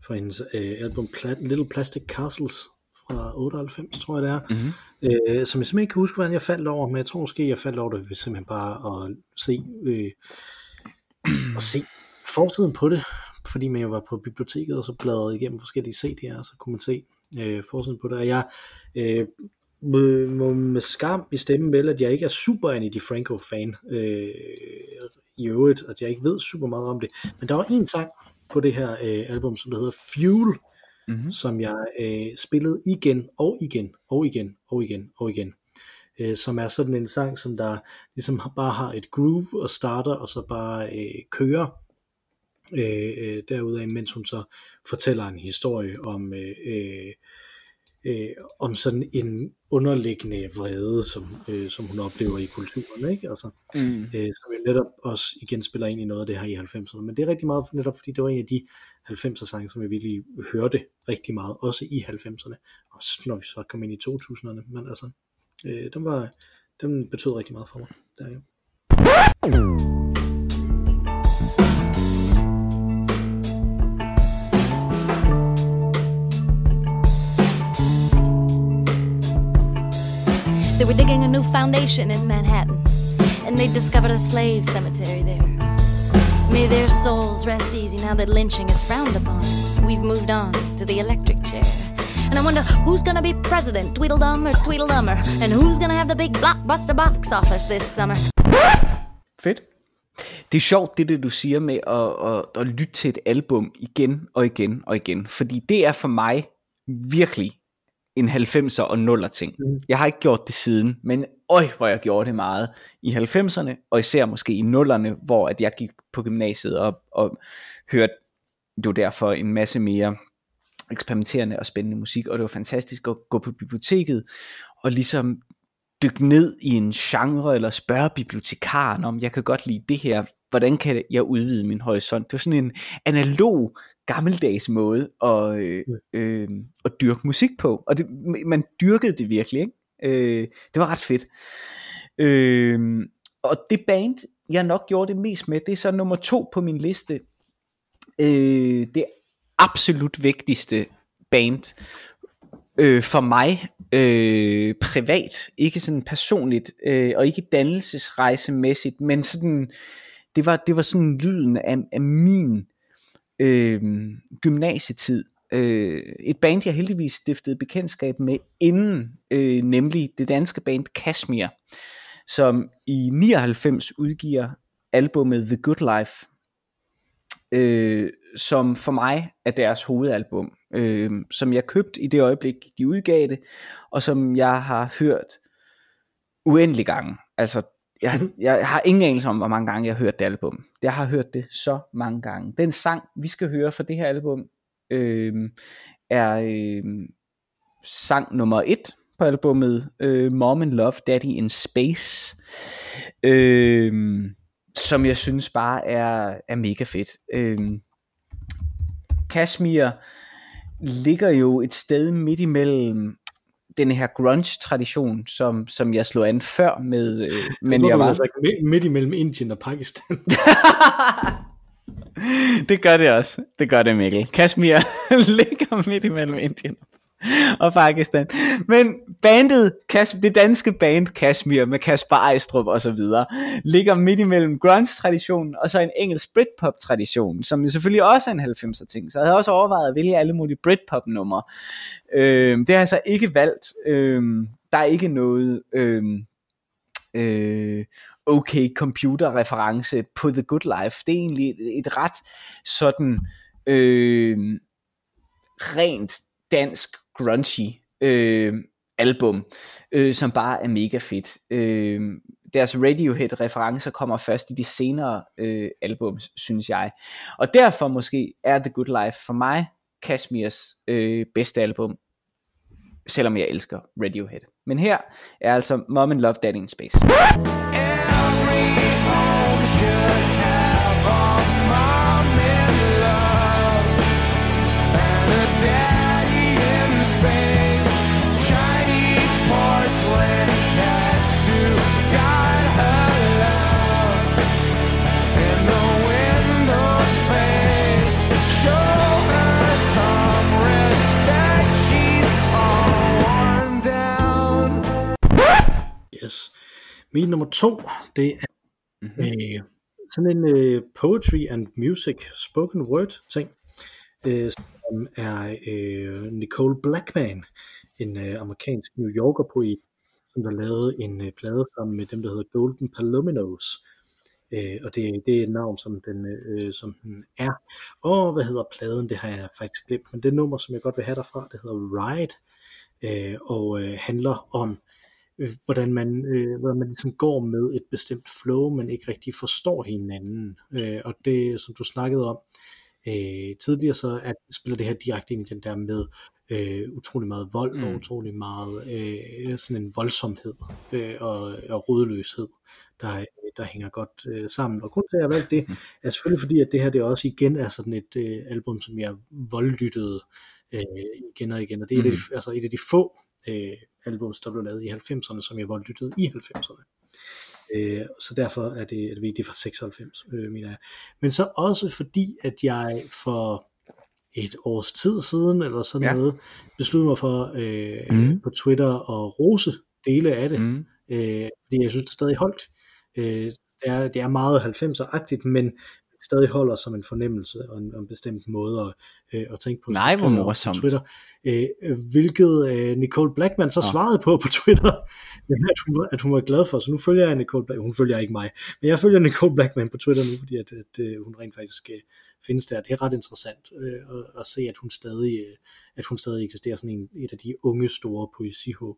fra hendes øh, album Pla- Little Plastic Castles fra 98, tror jeg det er, mm-hmm. øh, som jeg simpelthen ikke kan huske, hvordan jeg faldt over, men jeg tror måske, jeg faldt over det ved simpelthen bare at se, øh, at se forsiden på det, fordi man jo var på biblioteket og så bladrede igennem forskellige CD'er, og så kunne man se øh, forsiden på det, og jeg øh, må med skam i stemmen vel, at jeg ikke er super Annie DiFranco-fan øh, i øvrigt, at jeg ikke ved super meget om det. Men der var en sang på det her øh, album, som der hedder Fuel, mm-hmm. som jeg øh, spillede igen og igen og igen og igen og igen. Øh, som er sådan en sang, som der ligesom bare har et groove og starter, og så bare øh, kører øh, øh derudaf, mens hun så fortæller en historie om øh, øh, øh, om sådan en underliggende vrede, som, øh, som hun oplever i kulturen, ikke? Altså, mm. øh, som jo netop også igen spiller ind i noget af det her i 90'erne, men det er rigtig meget netop, fordi det var en af de 90'er sange, som jeg virkelig hørte rigtig meget, også i 90'erne, og når vi så kom ind i 2000'erne, men altså, øh, den, var, den betød rigtig meget for mig, der, ja. They were digging a new foundation in Manhattan, and they discovered a slave cemetery there. May their souls rest easy now that lynching is frowned upon. We've moved on to the electric chair. And I wonder who's gonna be president, Tweedledum or Tweedledummer, and who's gonna have the big blockbuster box office this summer. Fedt. Det er sjovt, det, det du siger med at, at, at lytte til et album igen og igen og igen, fordi det er for mig virkelig en 90'er og 0'er ting. Mm. Jeg har ikke gjort det siden, men øj, hvor jeg gjorde det meget i 90'erne, og især måske i 0'erne, hvor at jeg gik på gymnasiet og, og hørte jo derfor en masse mere eksperimenterende og spændende musik, og det var fantastisk at gå på biblioteket og ligesom dykke ned i en genre, eller spørge bibliotekaren om, jeg kan godt lide det her, hvordan kan jeg udvide min horisont? Det var sådan en analog gammeldags måde at, øh, øh, at dyrke musik på. Og det, man dyrkede det virkelig. Ikke? Øh, det var ret fedt. Øh, og det band, jeg nok gjorde det mest med, det er så nummer to på min liste. Øh, det absolut vigtigste band øh, for mig øh, privat, ikke sådan personligt, øh, og ikke dannelsesrejsemæssigt, men sådan, det var, det var sådan lyden af, af min øh, gymnasietid. Øh, et band, jeg heldigvis stiftede bekendtskab med inden, øh, nemlig det danske band Kashmir, som i 99 udgiver albumet The Good Life, øh, som for mig er deres hovedalbum, øh, som jeg købte i det øjeblik, de udgav det, og som jeg har hørt uendelig gange. Altså jeg, jeg har ingen anelse om, hvor mange gange jeg har hørt det album. Jeg har hørt det så mange gange. Den sang, vi skal høre for det her album, øh, er øh, sang nummer et på albumet, øh, Mom and Love, Daddy in Space, øh, som jeg synes bare er, er mega fedt. Øh, Kashmir ligger jo et sted midt imellem den her grunge-tradition, som, som jeg slog an før med, øh, men jeg, tror, jeg var... Altså, midt, midt imellem Indien og Pakistan. det gør det også. Det gør det, Mikkel. Kashmir ligger midt imellem Indien og Pakistan. Men bandet, det danske band Kashmir med Kasper Ejstrup og så videre, ligger midt imellem grunge-traditionen og så en engelsk Britpop-tradition, som selvfølgelig også er en 90'er ting. Så jeg havde også overvejet at vælge alle mulige Britpop-numre. Øh, det har jeg så ikke valgt. Øh, der er ikke noget... Øh, øh, okay computer-reference på The Good Life. Det er egentlig et, et ret sådan øh, rent dansk grungy øh, album, øh, som bare er mega fedt. Øh, deres Radiohead-referencer kommer først i de senere øh, albums, synes jeg. Og derfor måske er The Good Life for mig Kashmirs øh, bedste album, selvom jeg elsker Radiohead. Men her er altså Mom and Love Daddy in Space. Yes. Min nummer to, det er mm-hmm. øh, sådan en øh, poetry and music spoken word ting, øh, som er øh, Nicole Blackman, en øh, amerikansk New Yorker poet, som der lavede en øh, plade sammen med dem, der hedder Golden Palominos. Øh, og det, det er et navn, som den, øh, som den er. Og hvad hedder pladen? Det har jeg faktisk glemt. Men det nummer, som jeg godt vil have derfra, det hedder Ride. Øh, og øh, handler om øh, hvordan man, øh, hvordan man ligesom går med et bestemt flow, men ikke rigtig forstår hinanden. Øh, og det, som du snakkede om øh, tidligere, så at, spiller det her direkte ind i den der med øh, utrolig meget vold mm. og utrolig meget øh, sådan en voldsomhed øh, og, og rodløshed, der, der hænger godt øh, sammen. Og grund til, at jeg valgte det, er selvfølgelig fordi, at det her det også igen er sådan et øh, album, som jeg voldlyttede øh, igen og igen. Og det er mm. et, af de, altså et af de få øh, albums, der blev lavet i 90'erne, som jeg var lyttet i 90'erne. Øh, så derfor er det, det, det er fra 96, øh, mener jeg. Men så også fordi, at jeg for et års tid siden, eller sådan ja. noget, besluttede mig for øh, mm. på Twitter at rose dele af det, mm. øh, fordi jeg synes, det stadig holdt. Øh, det, er, det er meget 90'er-agtigt, men stadig holder som en fornemmelse og en, en bestemt måde at, øh, at tænke på. Nej, hvor morsomt. På Twitter, øh, hvilket øh, Nicole Blackman så ja. svarede på på Twitter, at hun, at hun var glad for. Så nu følger jeg Nicole Blackman, hun følger ikke mig, men jeg følger Nicole Blackman på Twitter nu, fordi at, at, at hun rent faktisk øh, findes der. Det er ret interessant øh, at, at se, at hun stadig, øh, at hun stadig eksisterer sådan en, et af de unge store poesihåb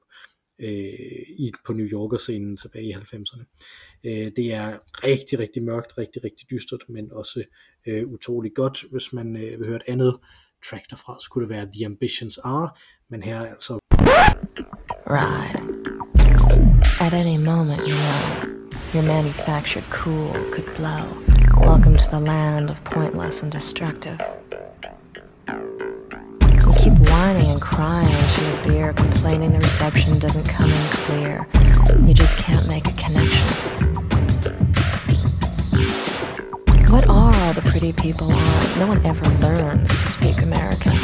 øh, i, på New Yorker-scenen tilbage i 90'erne. Øh, det er rigtig, rigtig mørkt, rigtig, rigtig dystert, men også øh, utrolig godt. Hvis man øh, vil høre et andet track derfra, så kunne det være The Ambitions Are, men her er altså... Right. At any moment, you know, your manufactured cool could blow. Welcome to the land of pointless and destructive. Whining and crying your beer, complaining the reception doesn't come in clear. You just can't make a connection. What are all the pretty people on? No one ever learns to speak American.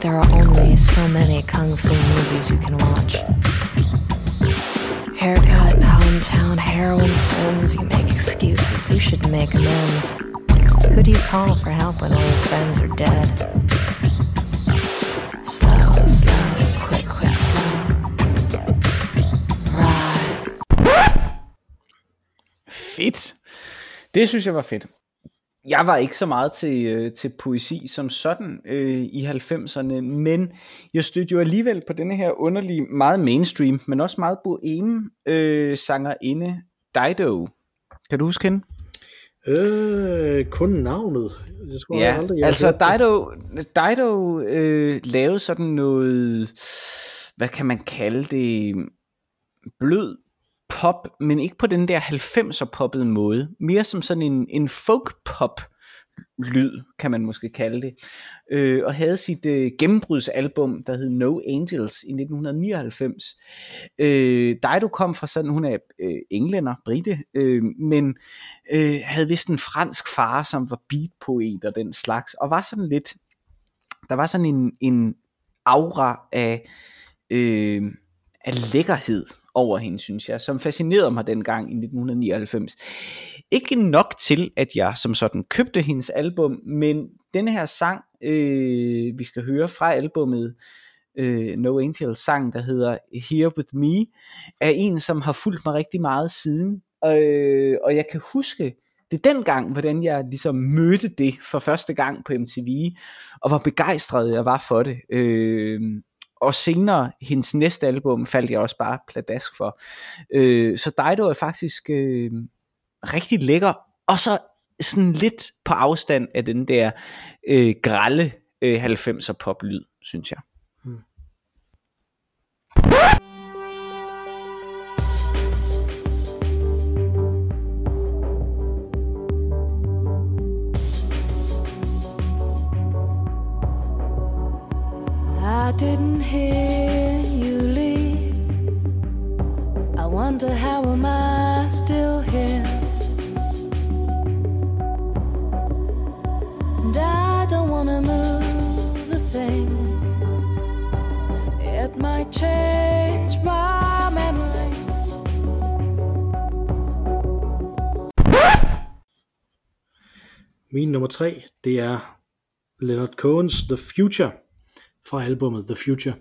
There are only so many kung fu movies you can watch. Haircut, hometown, heroin friends, you make excuses, you should make amends. Who do you call for help when all your friends are dead? Fedt. Det synes jeg var fedt. Jeg var ikke så meget til, øh, til poesi som sådan øh, i 90'erne, men jeg stødte jo alligevel på denne her underlige, meget mainstream, men også meget boheme øh, sangerinde Dido. Kan du huske hende? Øh, kun navnet. Jeg tror, ja, jeg aldrig, jeg altså Dido, Dido øh, lavede sådan noget, hvad kan man kalde det, blød pop, men ikke på den der 90'er poppede måde. Mere som sådan en, en folk pop lyd, kan man måske kalde det, øh, og havde sit øh, gennembrudsalbum, der hed No Angels i 1999. Øh, Dido kom fra sådan, hun er øh, englænder, brite, øh, men øh, havde vist en fransk far, som var beatpoet og den slags, og var sådan lidt, der var sådan en, en aura af, øh, af lækkerhed over hende, synes jeg, som fascinerede mig dengang i 1999. Ikke nok til, at jeg som sådan købte hendes album, men denne her sang, øh, vi skal høre fra albummet, øh, No Angel sang, der hedder Here With Me, er en, som har fulgt mig rigtig meget siden. Øh, og jeg kan huske, det er hvordan jeg ligesom mødte det for første gang på MTV, og hvor begejstret jeg var for det. Øh, og senere, hendes næste album, faldt jeg også bare pladask for. Øh, så Dido er faktisk øh, rigtig lækker, og så sådan lidt på afstand af den der øh, grælde øh, 90'er poplyd, synes jeg. Hmm. I didn't hear you leave. I wonder how am I still here? And I don't wanna move a thing. It might change my memory. Min nummer tre, det er Leonard Cohen's The Future fra albumet The Future,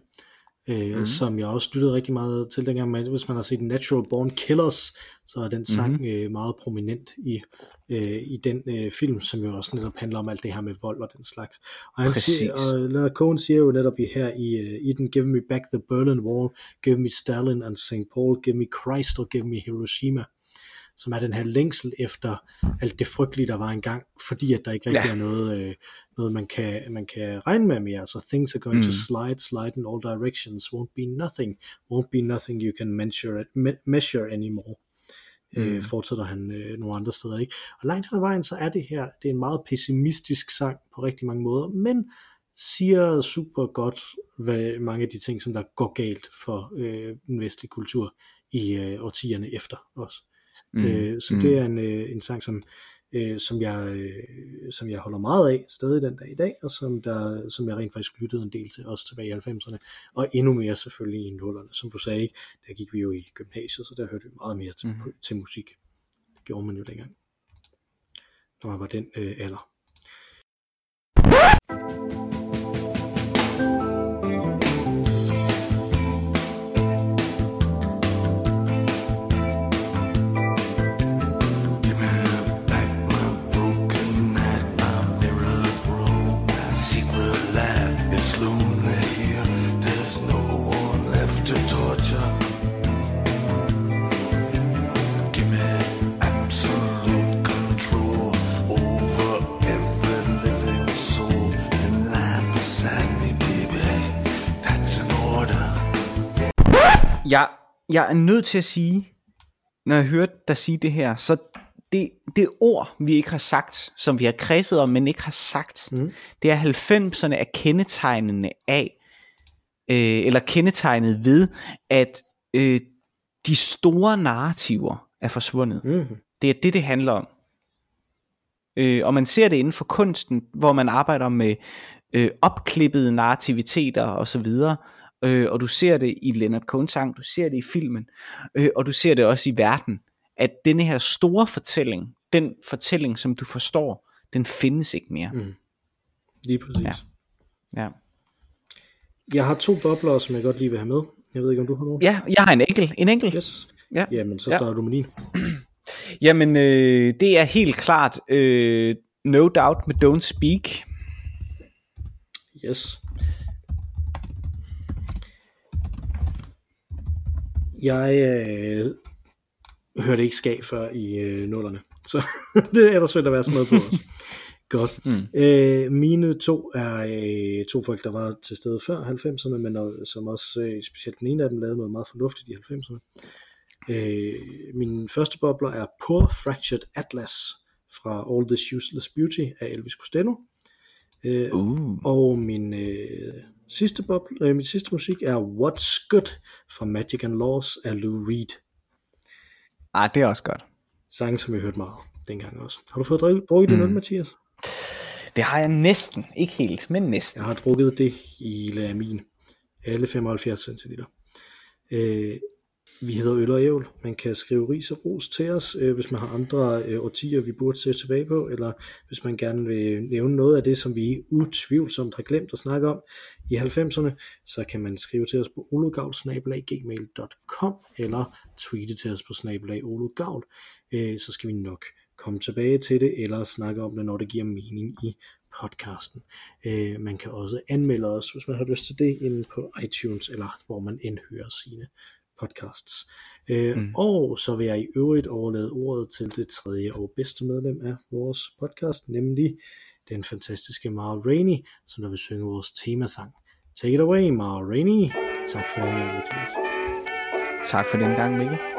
øh, mm. som jeg også lyttede rigtig meget til dengang, men hvis man har set Natural Born Killers, så er den sang mm. øh, meget prominent i, øh, i den øh, film, som jo også netop handler om alt det her med vold og den slags. Og, han siger, og Leonard Cohen siger jo netop i, her i, uh, i den, Give me back the Berlin Wall, give me Stalin and St. Paul, give me Christ og give me Hiroshima som er den her længsel efter alt det frygtelige, der var engang, fordi at der ikke rigtig ja. er noget, øh, noget man, kan, man kan regne med mere. Så things are going mm. to slide, slide in all directions, won't be nothing, won't be nothing you can measure, me- measure anymore. Øh, mm. Øh, fortsætter han øh, nogle andre steder. Ikke? Og langt hen ad vejen, så er det her, det er en meget pessimistisk sang på rigtig mange måder, men siger super godt, hvad mange af de ting, som der går galt for øh, den vestlige kultur i øh, årtierne efter os. Mm. Øh, så mm. det er en, øh, en sang, som, øh, som, jeg, øh, som jeg holder meget af stadig den dag i dag, og som, der, som jeg rent faktisk lyttede en del til, også tilbage i 90'erne, og endnu mere selvfølgelig i 0'erne. Som du sagde, ikke? der gik vi jo i gymnasiet, så der hørte vi meget mere til, mm. til musik. Det gjorde man jo dengang, når man var den øh, alder. Jeg, jeg er nødt til at sige, når jeg hørte dig sige det her, så det, det ord, vi ikke har sagt, som vi har kredset om, men ikke har sagt, mm. det er 90'erne er kendetegnende af, øh, eller kendetegnet ved, at øh, de store narrativer er forsvundet. Mm. Det er det, det handler om. Øh, og man ser det inden for kunsten, hvor man arbejder med øh, opklippede narrativiteter og så videre, øh, og du ser det i Leonard Cohen sang, du ser det i filmen, øh, og du ser det også i verden, at denne her store fortælling, den fortælling, som du forstår, den findes ikke mere. Mm. Lige præcis. Ja. ja. Jeg har to bobler, som jeg godt lige vil have med. Jeg ved ikke, om du har nogen. Ja, jeg har en enkelt. En enkelt. Yes. Ja. Jamen, så starter ja. du med din. Jamen, øh, det er helt klart øh, No Doubt med Don't Speak. Yes. Jeg øh, hørte ikke skab før i øh, nullerne, så det er der svært at være sådan noget på os. Godt. Mm. Øh, mine to er øh, to folk, der var til stede før 90'erne, men og, som også, øh, specielt den ene af dem, lavede noget meget fornuftigt i 90'erne. Øh, min første bobler er Poor Fractured Atlas fra All This Useless Beauty af Elvis Costello. Øh, uh. Og min øh, sidste, bob, øh, min sidste musik er What's Good fra Magic and Laws af Lou Reed. Ah, det er også godt. Sange, som jeg hørte meget dengang også. Har du fået drukket, drukket mm. det Mathias? Det har jeg næsten. Ikke helt, men næsten. Jeg har drukket det i lamin. Alle 75 cl. Øh, vi hedder Øl og Ævl. Man kan skrive ris og ros til os, øh, hvis man har andre øh, årtier, vi burde se tilbage på, eller hvis man gerne vil nævne noget af det, som vi utvivlsomt har glemt at snakke om i 90'erne, så kan man skrive til os på ologavl.gmail.com eller tweete til os på snabelag ologavl. Øh, så skal vi nok komme tilbage til det, eller snakke om det, når det giver mening i podcasten. Øh, man kan også anmelde os, hvis man har lyst til det, inde på iTunes, eller hvor man end hører sine podcasts. Øh, mm. Og så vil jeg i øvrigt overlade ordet til det tredje og bedste medlem af vores podcast, nemlig den fantastiske Mara Rainey, som der vil synge vores temasang. Take it away, Mara Rainey. Tak for den gang, Mathias. Tak for den gang, Mikkel.